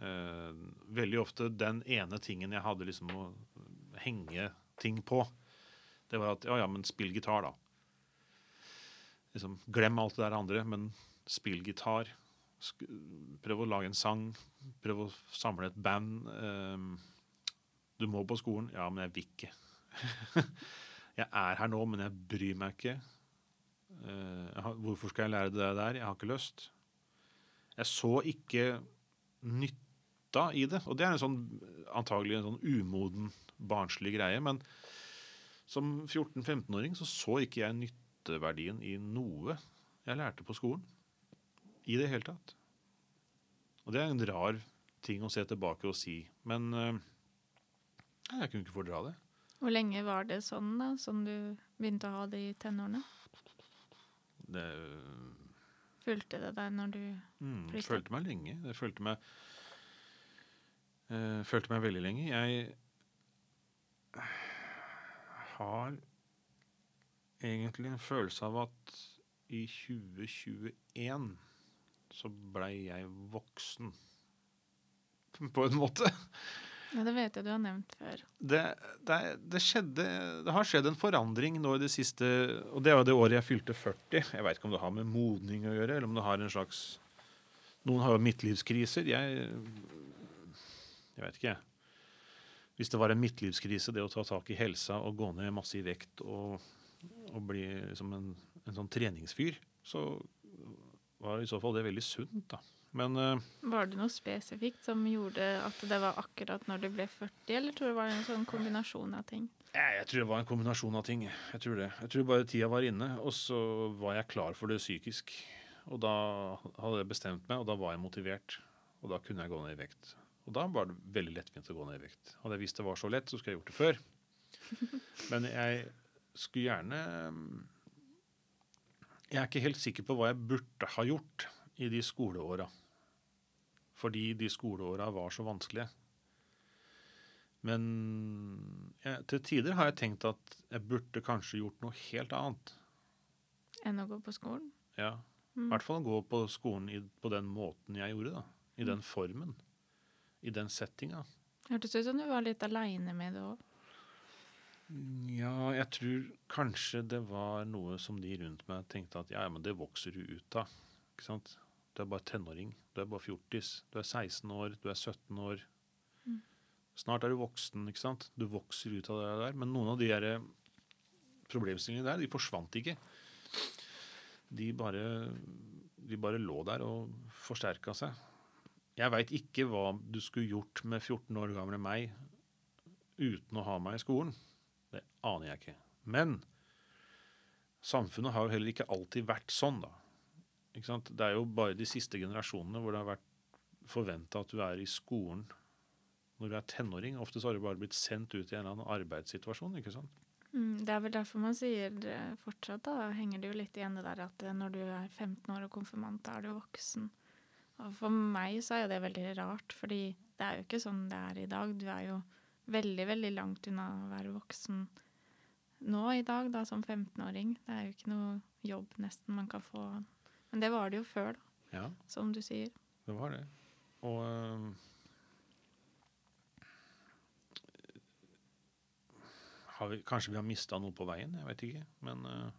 Eh, veldig ofte den ene tingen jeg hadde liksom å henge ting på. Det var at ja, ja, men spill gitar, da. Liksom, glem alt det der andre, men spill gitar. Prøv å lage en sang. Prøv å samle et band. Um, du må på skolen. Ja, men jeg vil ikke. jeg er her nå, men jeg bryr meg ikke. Uh, har, hvorfor skal jeg lære det der? Jeg har ikke lyst. Jeg så ikke nytta i det. Og det er en sånn, antagelig en sånn umoden, barnslig greie. Men som 14-15-åring så så ikke jeg nytteverdien i noe jeg lærte på skolen. I det hele tatt. Og det er en rar ting å se tilbake og si. Men eh, jeg kunne ikke fordra det. Hvor lenge var det sånn, da? Som du begynte å ha det i tenårene? det Fulgte det deg når du mm, Flytta. følte meg lenge. Det følte meg eh, Følte meg veldig lenge. Jeg har egentlig en følelse av at i 2021 så blei jeg voksen. På en måte. Ja, det vet jeg du har nevnt før. det, det, det skjedde Det har skjedd en forandring nå i det siste Og det jo det året jeg fylte 40. Jeg veit ikke om det har med modning å gjøre, eller om det har en slags Noen har jo midtlivskriser. Jeg Jeg veit ikke, jeg. Hvis det var en midtlivskrise, det å ta tak i helsa og gå ned masse i vekt og, og bli liksom en, en sånn treningsfyr, så var i så fall det veldig sunt, da. Men eh, Var det noe spesifikt som gjorde at det var akkurat når du ble 40, eller tror du det var en sånn kombinasjon av ting? Jeg, jeg tror det var en kombinasjon av ting. Jeg tror det. Jeg tror bare tida var inne, og så var jeg klar for det psykisk. Og da hadde jeg bestemt meg, og da var jeg motivert. Og da kunne jeg gå ned i vekt. Og da var det veldig lettvint å gå ned i vekt. Hadde jeg visst det var så lett, så skulle jeg gjort det før. Men jeg skulle gjerne Jeg er ikke helt sikker på hva jeg burde ha gjort i de skoleåra. Fordi de skoleåra var så vanskelige. Men jeg, til tider har jeg tenkt at jeg burde kanskje gjort noe helt annet. Enn å gå på skolen? Ja, I Mm. hvert fall gå på skolen i, på den måten jeg gjorde. da. I den formen. I den settinga. Hørtes ut som du var litt aleine med det òg. Ja, jeg tror kanskje det var noe som de rundt meg tenkte at ja, men det vokser du ut av. Ikke sant? Du er bare tenåring. Du er bare fjortis. Du er 16 år. Du er 17 år. Mm. Snart er du voksen, ikke sant? Du vokser ut av det der. Men noen av de der problemstillingene der, de forsvant ikke. De bare, de bare lå der og forsterka seg. Jeg veit ikke hva du skulle gjort med 14 år gamle meg uten å ha meg i skolen. Det aner jeg ikke. Men samfunnet har jo heller ikke alltid vært sånn, da. Det er jo bare de siste generasjonene hvor det har vært forventa at du er i skolen når du er tenåring. Ofte så har du bare blitt sendt ut i en eller annen arbeidssituasjon. ikke sant? Mm, det er vel derfor man sier fortsatt, da henger det jo litt igjen det der at eh, når du er 15 år og konfirmant, da er du voksen. Og for meg så er det veldig rart, fordi det er jo ikke sånn det er i dag. Du er jo veldig, veldig langt unna å være voksen nå i dag, da, som 15-åring. Det er jo ikke noe jobb nesten man kan få. Men det var det jo før, da, Ja, som du sier. det var det. Og øh, har vi, Kanskje vi har mista noe på veien, jeg vet ikke. Men øh,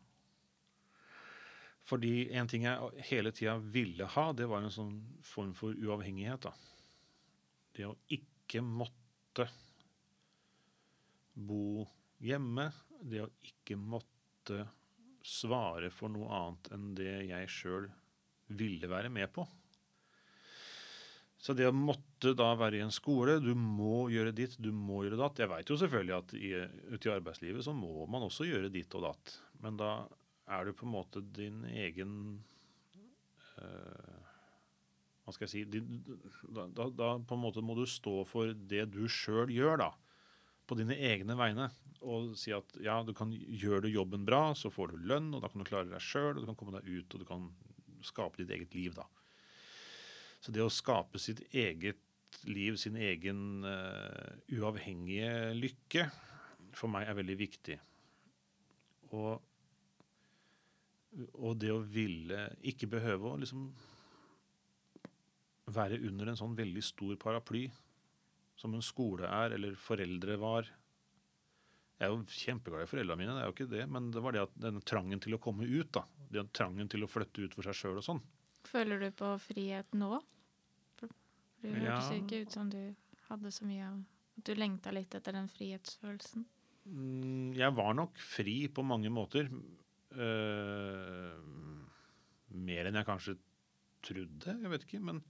Fordi en ting jeg hele tida ville ha, det var en sånn form for uavhengighet. da. Det å ikke måtte bo hjemme. Det å ikke måtte svare for noe annet enn det jeg sjøl ville være med på. Så det å måtte da være i en skole, du må gjøre ditt, du må gjøre datt. Jeg veit jo selvfølgelig at i, ute i arbeidslivet så må man også gjøre ditt og datt. Men da er du på en måte din egen øh, Hva skal jeg si din, da, da, da på en måte må du stå for det du sjøl gjør, da. På dine egne vegne. Og si at ja, du kan gjøre du jobben bra, så får du lønn, og da kan du klare deg sjøl, og du kan komme deg ut, og du kan skape ditt eget liv, da. Så det å skape sitt eget liv, sin egen uh, uavhengige lykke, for meg er veldig viktig. Og, og det å ville ikke behøve å liksom være under en sånn veldig stor paraply som en skole er, eller foreldre var. Jeg er jo kjempeglad i foreldrene mine, det er jo ikke det, men det var det at denne trangen til å komme ut, da. Den trangen til å flytte ut for seg sjøl og sånn. Føler du på frihet nå? For det hørtes Ja. ikke ut som du hadde så mye av At du lengta litt etter den frihetsfølelsen. Mm, Jeg var nok fri på mange måter. Uh, mer enn jeg kanskje trodde. Jeg vet ikke, men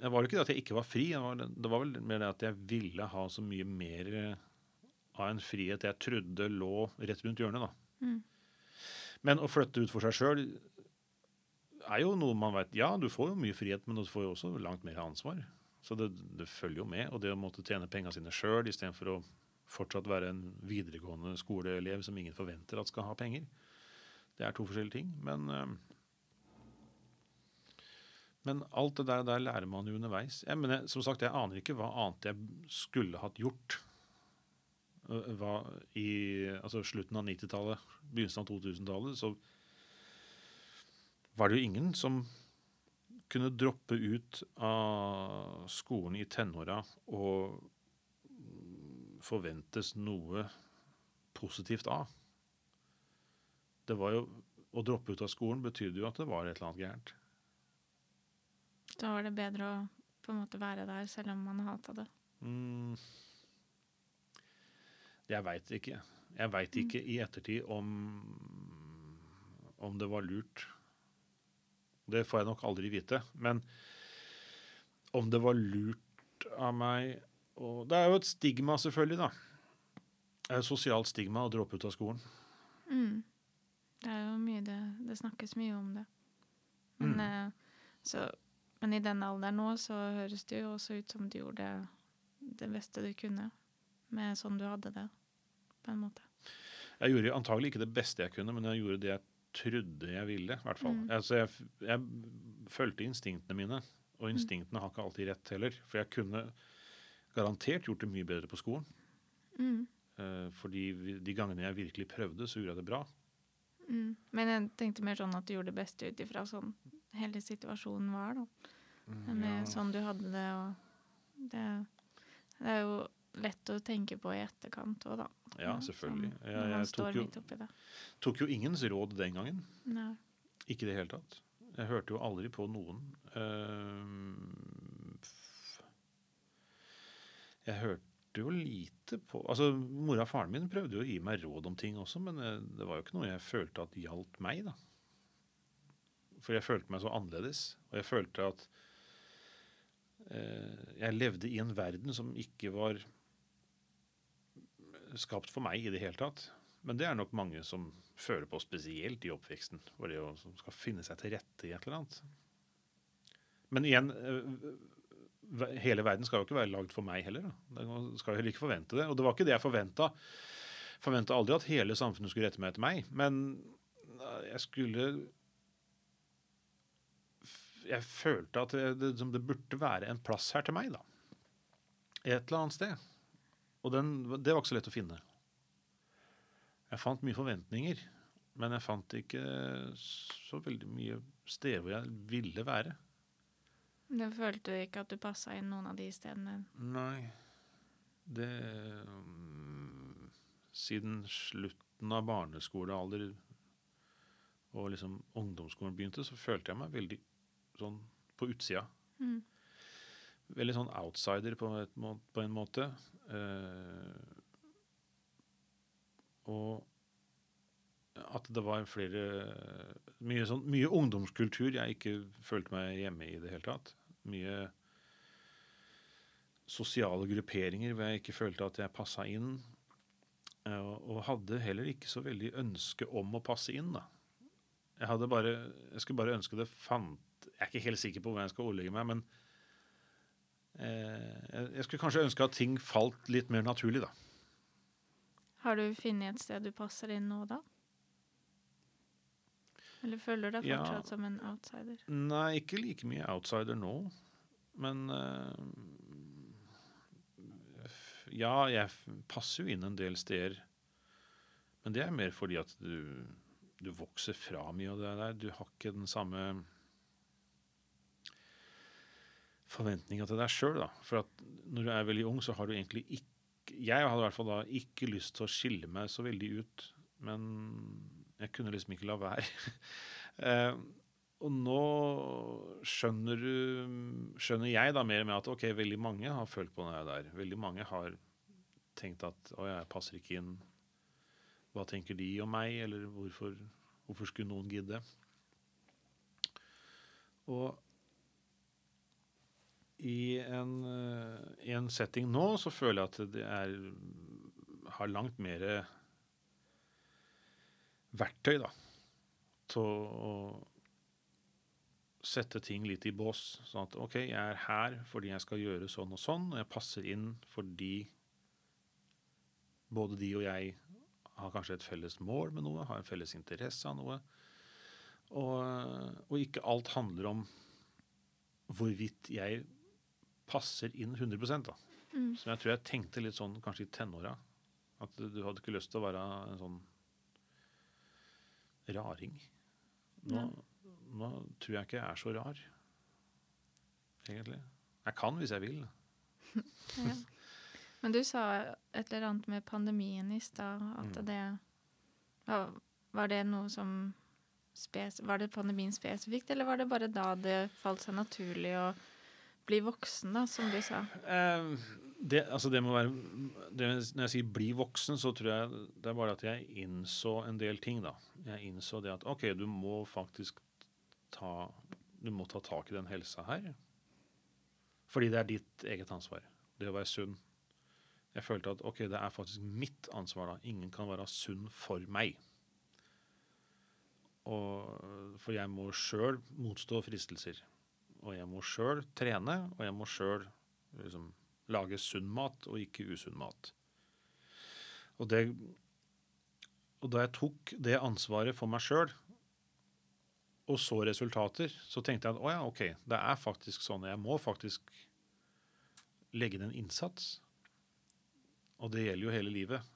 det var jo ikke det at jeg ikke var fri. Det var, det var vel mer det at jeg ville ha så mye mer av en frihet jeg trodde lå rett rundt hjørnet. da. Mm. Men å flytte ut for seg sjøl er jo noe man veit Ja, du får jo mye frihet, men du får jo også langt mer ansvar. Så det, det følger jo med. Og det å måtte tjene penga sine sjøl istedenfor å fortsatt være en videregående skoleelev som ingen forventer at skal ha penger, det er to forskjellige ting. Men, eh, men alt det der, der lærer man jo underveis. Jeg, men jeg, som sagt, jeg aner ikke hva annet jeg skulle hatt gjort hva, i altså slutten av 90-tallet, begynnelsen av 2000-tallet, så var det jo ingen som kunne droppe ut av skolen i tenåra og forventes noe positivt av. Det var jo, Å droppe ut av skolen betydde jo at det var et eller annet gærent. Da var det bedre å på en måte være der, selv om man hata det. Mm. Jeg veit ikke. Jeg veit ikke i ettertid om, om det var lurt. Det får jeg nok aldri vite. Men om det var lurt av meg og Det er jo et stigma, selvfølgelig, da. Det er et sosialt stigma å droppe ut av skolen. Mm. Det er jo mye det Det snakkes mye om det. Men, Mm. eh, så, men i den alderen nå så høres det jo også ut som du gjorde det beste du kunne med sånn du hadde det, på en måte. Jeg gjorde antagelig ikke det beste jeg kunne, men jeg gjorde det jeg trodde jeg ville. i hvert fall. Mm. Altså, jeg, jeg fulgte instinktene mine, og instinktene har ikke alltid rett heller. For jeg kunne garantert gjort det mye bedre på skolen. Mm. Eh, fordi de gangene jeg virkelig prøvde, så gjorde jeg det bra. Mm. Men jeg tenkte mer sånn at du gjorde det beste ut ifra sånn hele situasjonen var, da. Med Ja. sånn du hadde det, og det, det er jo lett å tenke på i etterkant òg, da. Ja, selvfølgelig. Sånn, Jeg, jeg tok, jo, tok jo ingens råd den gangen. Nei. Ikke i det hele tatt. Jeg hørte jo aldri på noen. Eh, jeg hørte jo lite på Altså, Mora og faren min prøvde jo å gi meg råd om ting også, men eh, det var jo ikke noe jeg følte at gjaldt meg. da. For jeg følte meg så annerledes. Og jeg følte at eh, jeg levde i en verden som ikke var skapt for meg i det hele tatt. Men det er nok mange som føler på spesielt i oppveksten. For det som skal finne seg til rette i et eller annet. Men igjen, eh, hele verden skal jo ikke være lagd for meg heller. Da. Den skal jo heller ikke forvente det. Og det var ikke det jeg forventa. Forventa aldri at hele samfunnet skulle rette meg etter meg. Men eh, jeg skulle Jeg følte at det, som det burde være en plass her til meg, da. Et eller annet sted. Og den, det var ikke så lett å finne. Jeg fant mye forventninger, men jeg fant ikke så veldig mye steder hvor jeg ville være. Da følte du ikke at du passa inn noen av de stedene? Nei, det Siden slutten av barneskolealder og liksom ungdomsskolen begynte, så følte jeg meg veldig sånn på utsida. Mm. Veldig sånn outsider på, et, på en måte. Eh, og at det var flere mye, sånn, mye ungdomskultur jeg ikke følte meg hjemme i det hele tatt. Mye sosiale grupperinger hvor jeg ikke følte at jeg passa inn. eh, og hadde heller ikke så veldig ønske om å passe inn, da. Jeg hadde bare Jeg skulle bare ønske det fant Jeg er ikke helt sikker på hvordan jeg skal ordlegge meg, men eh, jeg- skulle kanskje ønske at ting falt litt mer naturlig, da. Har du funnet et sted du passer inn nå, da? Eller føler du deg Ja. fortsatt som en outsider? Nei, ikke like mye outsider nå, men eh, Ja, jeg passer jo inn en del steder. Men det er mer fordi at du, du vokser fra mye av det der. Du har ikke den samme forventninga til deg sjøl. For at når du er veldig ung, så har du egentlig ikke Jeg hadde i hvert fall da ikke lyst til å skille meg så veldig ut, men jeg kunne liksom ikke la være. Eh, og nå skjønner du Skjønner jeg da mer med at ok, veldig mange har følt på det der. Veldig mange har tenkt at å, jeg passer ikke inn. hva tenker de om meg, eller hvorfor, hvorfor skulle noen gidde? Og i en, eh, en setting nå så føler jeg at det er har langt mer verktøy da, til å sette ting litt i bås. Sånn at OK, jeg er her fordi jeg skal gjøre sånn og sånn, og jeg passer inn fordi både de og jeg har kanskje et felles mål med noe, har en felles interesse av noe. Og, og ikke alt handler om hvorvidt jeg passer inn 100 da. Mm. Så jeg tror jeg tenkte litt sånn kanskje i tenåra. At du hadde ikke lyst til å være en sånn raring. Nå, nå tror jeg ikke jeg er så rar, egentlig. Jeg kan hvis jeg vil. Ja. Men du sa et eller annet med pandemien i stad, at Mm. det var, det noe som Var det pandemien spesifikt, eller var det bare da det falt seg naturlig å bli voksen, da, som du sa? Eh, det, altså det må være det, Når jeg sier 'bli voksen', så tror jeg det er bare at jeg innså en del ting. da. Jeg innså det at OK, du må faktisk ta Du må ta tak i den helsa her. Fordi det er ditt eget ansvar. Det å være sunn. Jeg følte at OK, det er faktisk mitt ansvar. da. Ingen kan være sunn for meg. Og, for jeg må sjøl motstå fristelser. Og jeg må sjøl trene, og jeg må sjøl liksom, lage sunn mat og ikke usunn mat. Og, det, og da jeg tok det ansvaret for meg sjøl, og så resultater, så tenkte jeg at å ja, OK, det er faktisk sånn. Jeg må faktisk legge inn en innsats. Og det gjelder jo hele livet.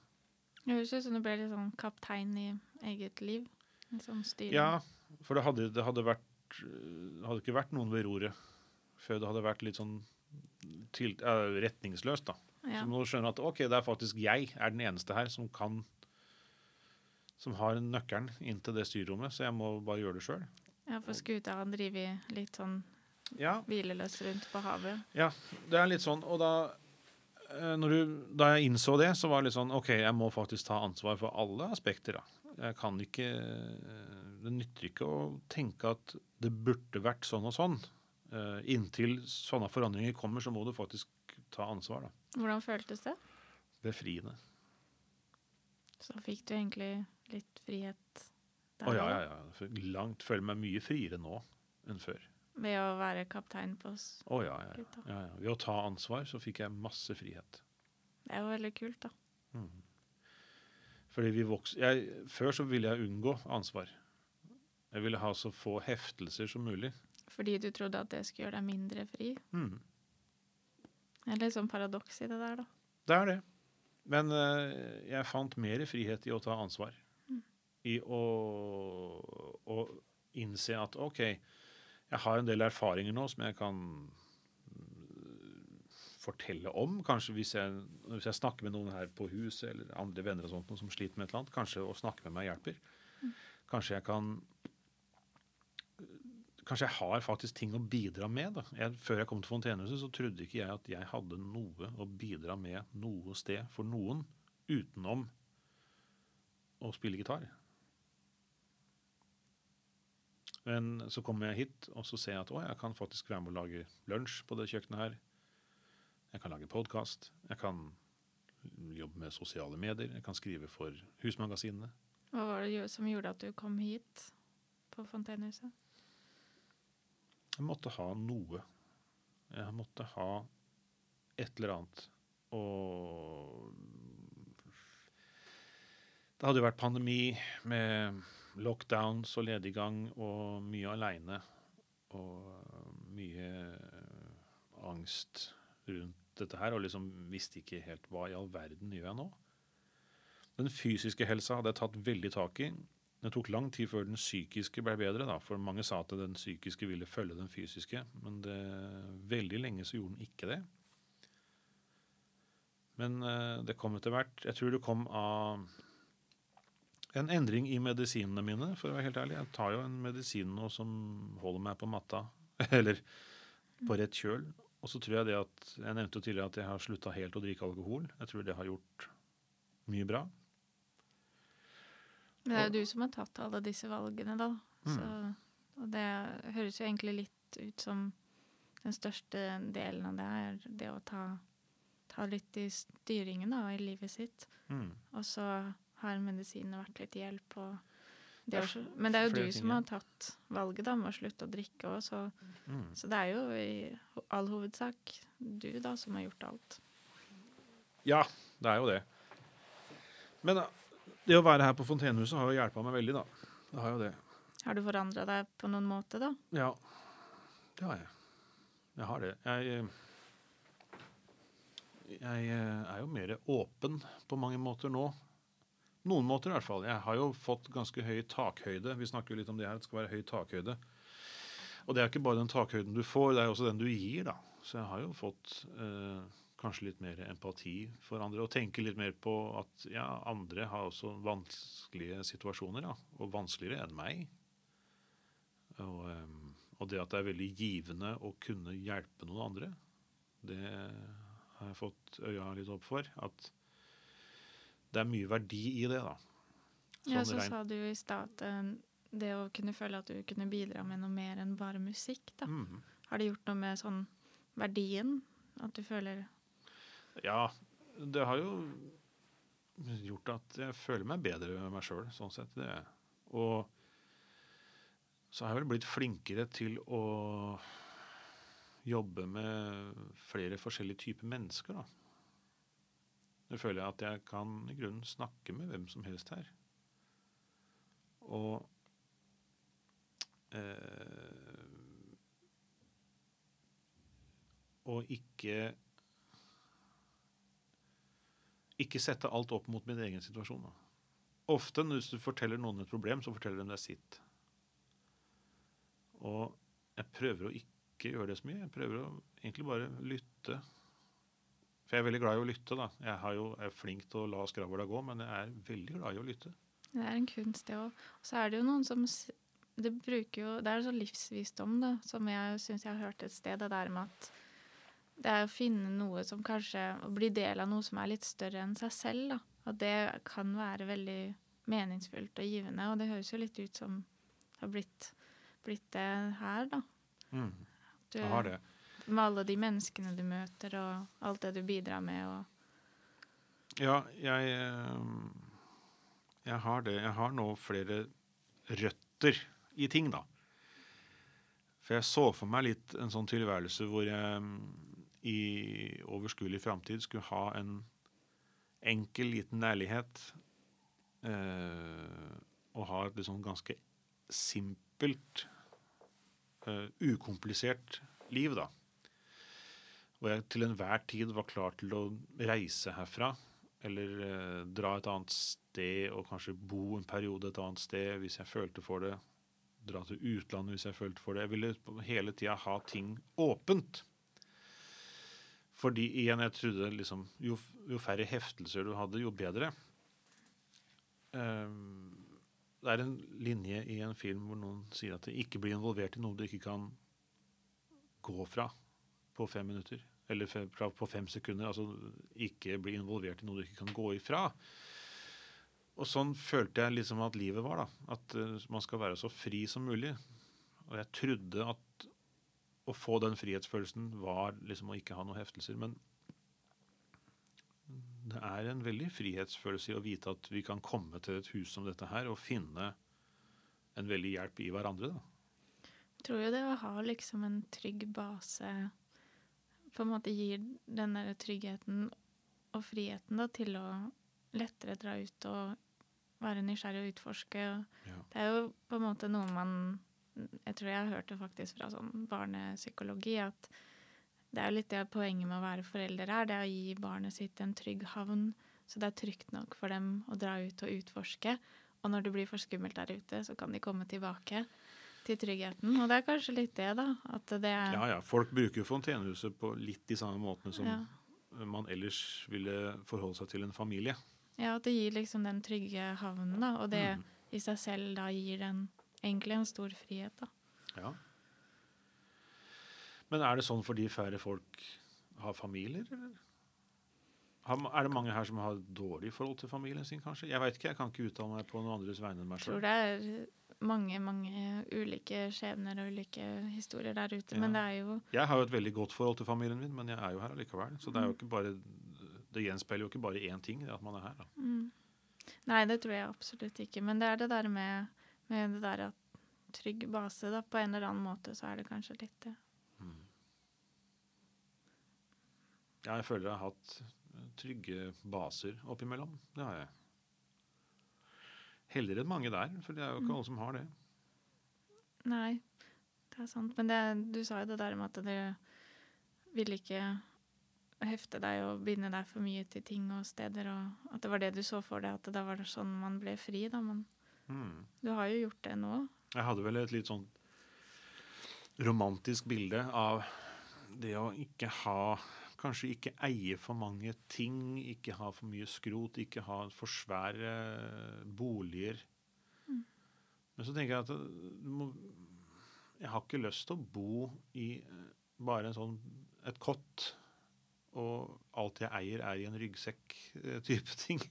Det høres ut som du ble litt sånn kaptein i eget liv. Sånn styring. Ja, for det hadde, det hadde vært hadde ikke vært noen ved roret før det hadde vært litt sånn til, uh, retningsløst. da. Ja. Så må du skjønne at ok, det er faktisk jeg er den eneste her som kan som har nøkkelen inn til det styrrommet, så jeg må bare gjøre det sjøl. ja, for skuta driver litt sånn Ja, hvileløst rundt på havet. ja, det er litt sånn. Og da, eh, når du, da jeg innså det, så var det litt sånn OK, jeg må faktisk ta ansvar for alle aspekter. da. Jeg kan ikke Det nytter ikke å tenke at det burde vært sånn og sånn. Eh, Inntil sånne forandringer kommer, så må du faktisk ta ansvar. da. Hvordan føltes det? Befriende. Så fikk du egentlig litt frihet der Å ja, også, ja, ja. Langt føler meg mye friere nå enn før. ved å være kaptein på oss. Å ja, ja, ja. Ja, ja. Ved å ta ansvar så fikk jeg masse frihet. Det er jo veldig kult, da. Mhm. Fordi vi vokser, Jeg, før så ville jeg unngå ansvar. Jeg ville ha så få heftelser som mulig. Fordi du trodde at det skulle gjøre deg mindre fri. Mhm. Det er litt sånn paradoks i det der, da. Det er det. Men uh, jeg fant mer frihet i å ta ansvar. Mm. I å, å innse at OK, jeg har en del erfaringer nå som jeg kan mm, fortelle om. Kanskje hvis jeg, hvis jeg snakker med noen her på huset eller andre venner og sånt, noen som sliter med et eller annet, kanskje å snakke med meg hjelper. Kanskje jeg kan Kanskje jeg har faktisk ting å bidra med. Jeg, før jeg kom til Fontenehuset, så trodde ikke jeg at jeg hadde noe å bidra med noe sted for noen utenom å spille gitar. Men så kommer jeg hit, og så ser jeg at å, jeg kan faktisk være med å lage lunsj på det kjøkkenet her. Jeg kan lage podkast. Jeg kan jobbe med sosiale medier. Jeg kan skrive for husmagasinene. Hva var det som gjorde at du kom hit på Fontenehuset? Jeg måtte ha noe. Jeg måtte ha et eller annet. Og det hadde jo vært pandemi med lockdowns og lediggang og mye aleine. Og mye angst rundt dette her, og liksom visste ikke helt hva i all verden gjør jeg nå. Den fysiske helsa hadde jeg tatt veldig tak i. Det tok lang tid før den psykiske ble bedre, da, for mange sa at den psykiske ville følge den fysiske, men det, veldig lenge så gjorde den ikke det. Men eh, det kom etter hvert. Jeg tror det kom av en endring i medisinene mine, for å være helt ærlig. Jeg tar jo en medisin nå som holder meg på matta, eller på rett kjøl. Og så tror jeg det at Jeg nevnte jo tidligere at jeg har slutta helt å drikke alkohol. Jeg tror det har gjort mye bra. Men det er jo du som har tatt alle disse valgene, da. Mm. Så, og det høres jo egentlig litt ut som den største delen av det er det å ta, ta litt i styringen da, i livet sitt. Mm. Og så har medisinene vært litt hjelp. Og det er men det er jo du som har tatt valget da, med å slutte å drikke òg, så, Mm. så det er jo i all hovedsak du da som har gjort alt. Ja, det er jo det. Men det å være her på Fontenehuset har jo hjulpet meg veldig, da. Det har jo det. Har du forandra deg på noen måte, da? Ja, det har jeg. Jeg har det. Jeg, eh, jeg eh, er jo mer åpen på mange måter nå. Noen måter i hvert fall. Jeg har jo fått ganske høy takhøyde. Vi snakker jo litt om det her, det skal være høy takhøyde. Og det er ikke bare den takhøyden du får, det er også den du gir, da. Så jeg har jo fått eh, kanskje litt mer empati for andre, og tenker litt mer på at ja, andre har også vanskelige situasjoner, da. Og vanskeligere enn meg. Og, eh, og det at det er veldig givende å kunne hjelpe noen andre, det har jeg fått øya litt opp for. At det er mye verdi i det, da. Ja, Sånn så regn... sa du i stad at eh, det å kunne føle at du kunne bidra med noe mer enn bare musikk, da. Mhm. Har det gjort noe med sånn verdien? At du føler Ja, det har jo gjort at jeg føler meg bedre med meg sjøl, sånn sett. Det. Og så har jeg vel blitt flinkere til å jobbe med flere forskjellige typer mennesker, da. Jeg føler jeg at jeg kan i grunnen snakke med hvem som helst her. Og eh, Og ikke ikke sette alt opp mot min egen situasjon. Ofte når du forteller noen et problem, så forteller de deg sitt. Og jeg prøver å ikke gjøre det så mye. Jeg prøver å egentlig bare lytte. For jeg er veldig glad i å lytte. da. Jeg har jo, er flink til å la skravla gå, men jeg er veldig glad i å lytte. Det er en kunst, det òg. Og så er det jo noen som Det jo Det er sånn livsvisdom, da, som jeg syns jeg har hørt et sted. Det der med at det er å finne noe som kanskje Å bli del av noe som er litt større enn seg selv, da. At det kan være veldig meningsfullt og givende. Og det høres jo litt ut som det har blitt, blitt det her, da. Du, det har det. Med alle de menneskene du møter, og alt det du bidrar med, og Ja, jeg eh, Jeg har det. Jeg har nå flere røtter i ting, da. For jeg så for meg litt en sånn tilværelse hvor jeg mm, i overskuelig framtid skulle ha en enkel, liten leilighet eh, og ha et liksom ganske simpelt, eh, ukomplisert liv, da. Hvor jeg til enhver tid var klar til å reise herfra. Eller eh, dra et annet sted og kanskje bo en periode et annet sted hvis jeg følte for det. Dra til utlandet hvis jeg følte for det. Jeg ville hele tida ha ting åpent. Fordi igjen, jeg trodde liksom jo, jo færre heftelser du hadde, jo bedre. Um, det er en linje i en film hvor noen sier at det ikke blir involvert i noe du ikke kan gå fra på fem minutter. Eller på fem sekunder. Altså ikke bli involvert i noe du ikke kan gå ifra. Og sånn følte jeg liksom at livet var. da. At eh, man skal være så fri som mulig. Og jeg trodde at å få den frihetsfølelsen var liksom å ikke ha noen heftelser. Men det er en veldig frihetsfølelse i å vite at vi kan komme til et hus som dette her og finne en veldig hjelp i hverandre. da. Jeg tror jo det å ha liksom en trygg base på en måte gir den der tryggheten og friheten da, til å lettere dra ut og være nysgjerrig og utforske. Ja. Det er jo på en måte noe man Jeg tror jeg har hørt det faktisk fra sånn barnepsykologi, at det er jo litt det poenget med å være forelder er, det er å gi barnet sitt en trygg havn, så det er trygt nok for dem å dra ut og utforske. Og når det blir for skummelt der ute, så kan de komme tilbake til tryggheten. Og det er kanskje litt det, da. At det er Ja, ja. Folk bruker jo fontenehuset på litt de samme måtene som Ja. man ellers ville forholde seg til en familie. Ja, at det gir liksom den trygge havnen, da. Og det Mm. i seg selv da gir den egentlig en stor frihet, da. Ja. Men er det sånn fordi færre folk har familier, eller? Er det mange her som har dårlig forhold til familien sin, kanskje? Jeg veit ikke, jeg kan ikke uttale meg på noen andres vegne enn meg Jeg tror sjøl. det er mange, mange ulike skjebner og ulike historier der ute. Ja. Men det er jo Jeg har jo et veldig godt forhold til familien min, men jeg er jo her allikevel. Så det er jo Mm. ikke bare Det gjenspeiler jo ikke bare én ting, det at man er her. da. mm. Nei, det tror jeg absolutt ikke. Men det er det der med, med det der at trygg base, da. På en eller annen måte så er det kanskje litt det. Mm. Ja, jeg føler jeg har hatt trygge baser oppimellom. Det har jeg. Heldigere enn mange der, for det er jo ikke Mm. alle som har det. Nei, det er sant. Men det, du sa jo det der med at du ville ikke hefte deg og binde deg for mye til ting og steder, og at det var det du så for deg, at det var sånn man ble fri, da. Men Mm. du har jo gjort det nå. Jeg hadde vel et litt sånn romantisk bilde av det å ikke ha Kanskje ikke eie for mange ting, ikke ha for mye skrot, ikke ha for svære boliger. Mm. Men så tenker jeg at du må, jeg har ikke lyst til å bo i eh, bare en sånn, et kott, og alt jeg eier er i en ryggsekk-type ting.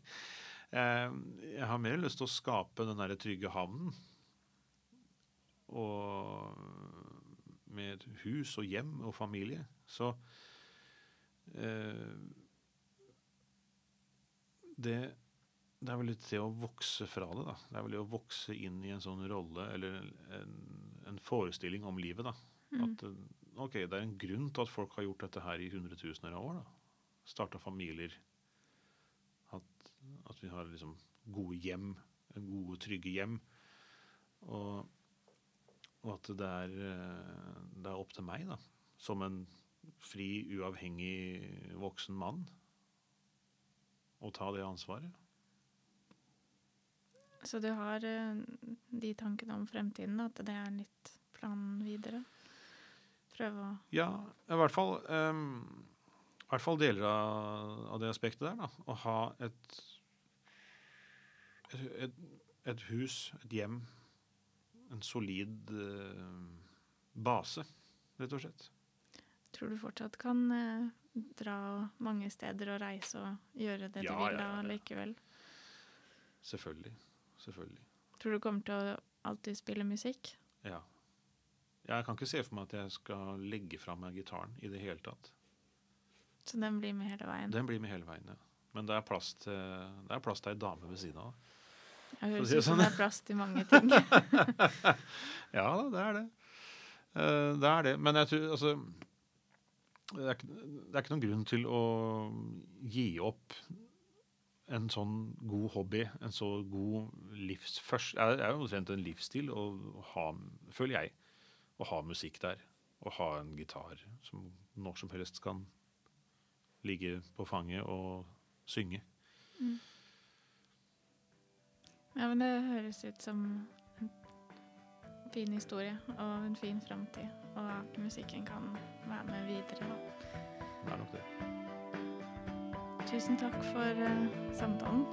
Eh, Jeg har mer lyst til å skape den der trygge havnen. Og med hus og hjem og familie. Så eh, det, det er vel litt det å vokse fra det, da. Det er vel det å vokse inn i en sånn rolle, eller en, en forestilling om livet, da. Mm. At eh, ok, det er en grunn til at folk har gjort dette her i hundretusener av år. da. Starta familier. At, at vi har liksom gode hjem, gode, trygge hjem. Og, og at det er, eh, det er opp til meg, da, som en fri, uavhengig voksen mann, å ta det ansvaret. Så du har eh, de tankene om fremtiden, at det er litt planen videre? Prøve å Ja, i hvert fall, um, i hvert fall deler av, av det aspektet der. da. Å ha et, et, et, et hus, et hjem, en solid uh, base, rett og slett. Tror du fortsatt kan eh, dra mange steder og reise og gjøre det Ja, du vil da ja, ja. likevel? Selvfølgelig. Selvfølgelig. Tror du kommer til å alltid spille musikk? Ja. Jeg kan ikke se for meg at jeg skal legge fra meg gitaren i det hele tatt. Så den blir med hele veien? Den blir med hele veien, ja. Men det er plass til, det er plass til ei dame ved siden av. Jeg høres ut som sånn. det er plass til mange ting. Ja da, det er det. Eh, det er det. Men jeg tror altså det er, ikke, det er ikke noen grunn til å gi opp en sånn god hobby, en så god livsførst Det er jo omtrent en livsstil å ha, føler jeg, å ha musikk der. Å ha en gitar som når som helst kan ligge på fanget og synge. Ja, men det høres ut som fin historie og en fin framtid, og at musikken kan være med videre. Det er nok det. Tusen takk for uh, samtalen.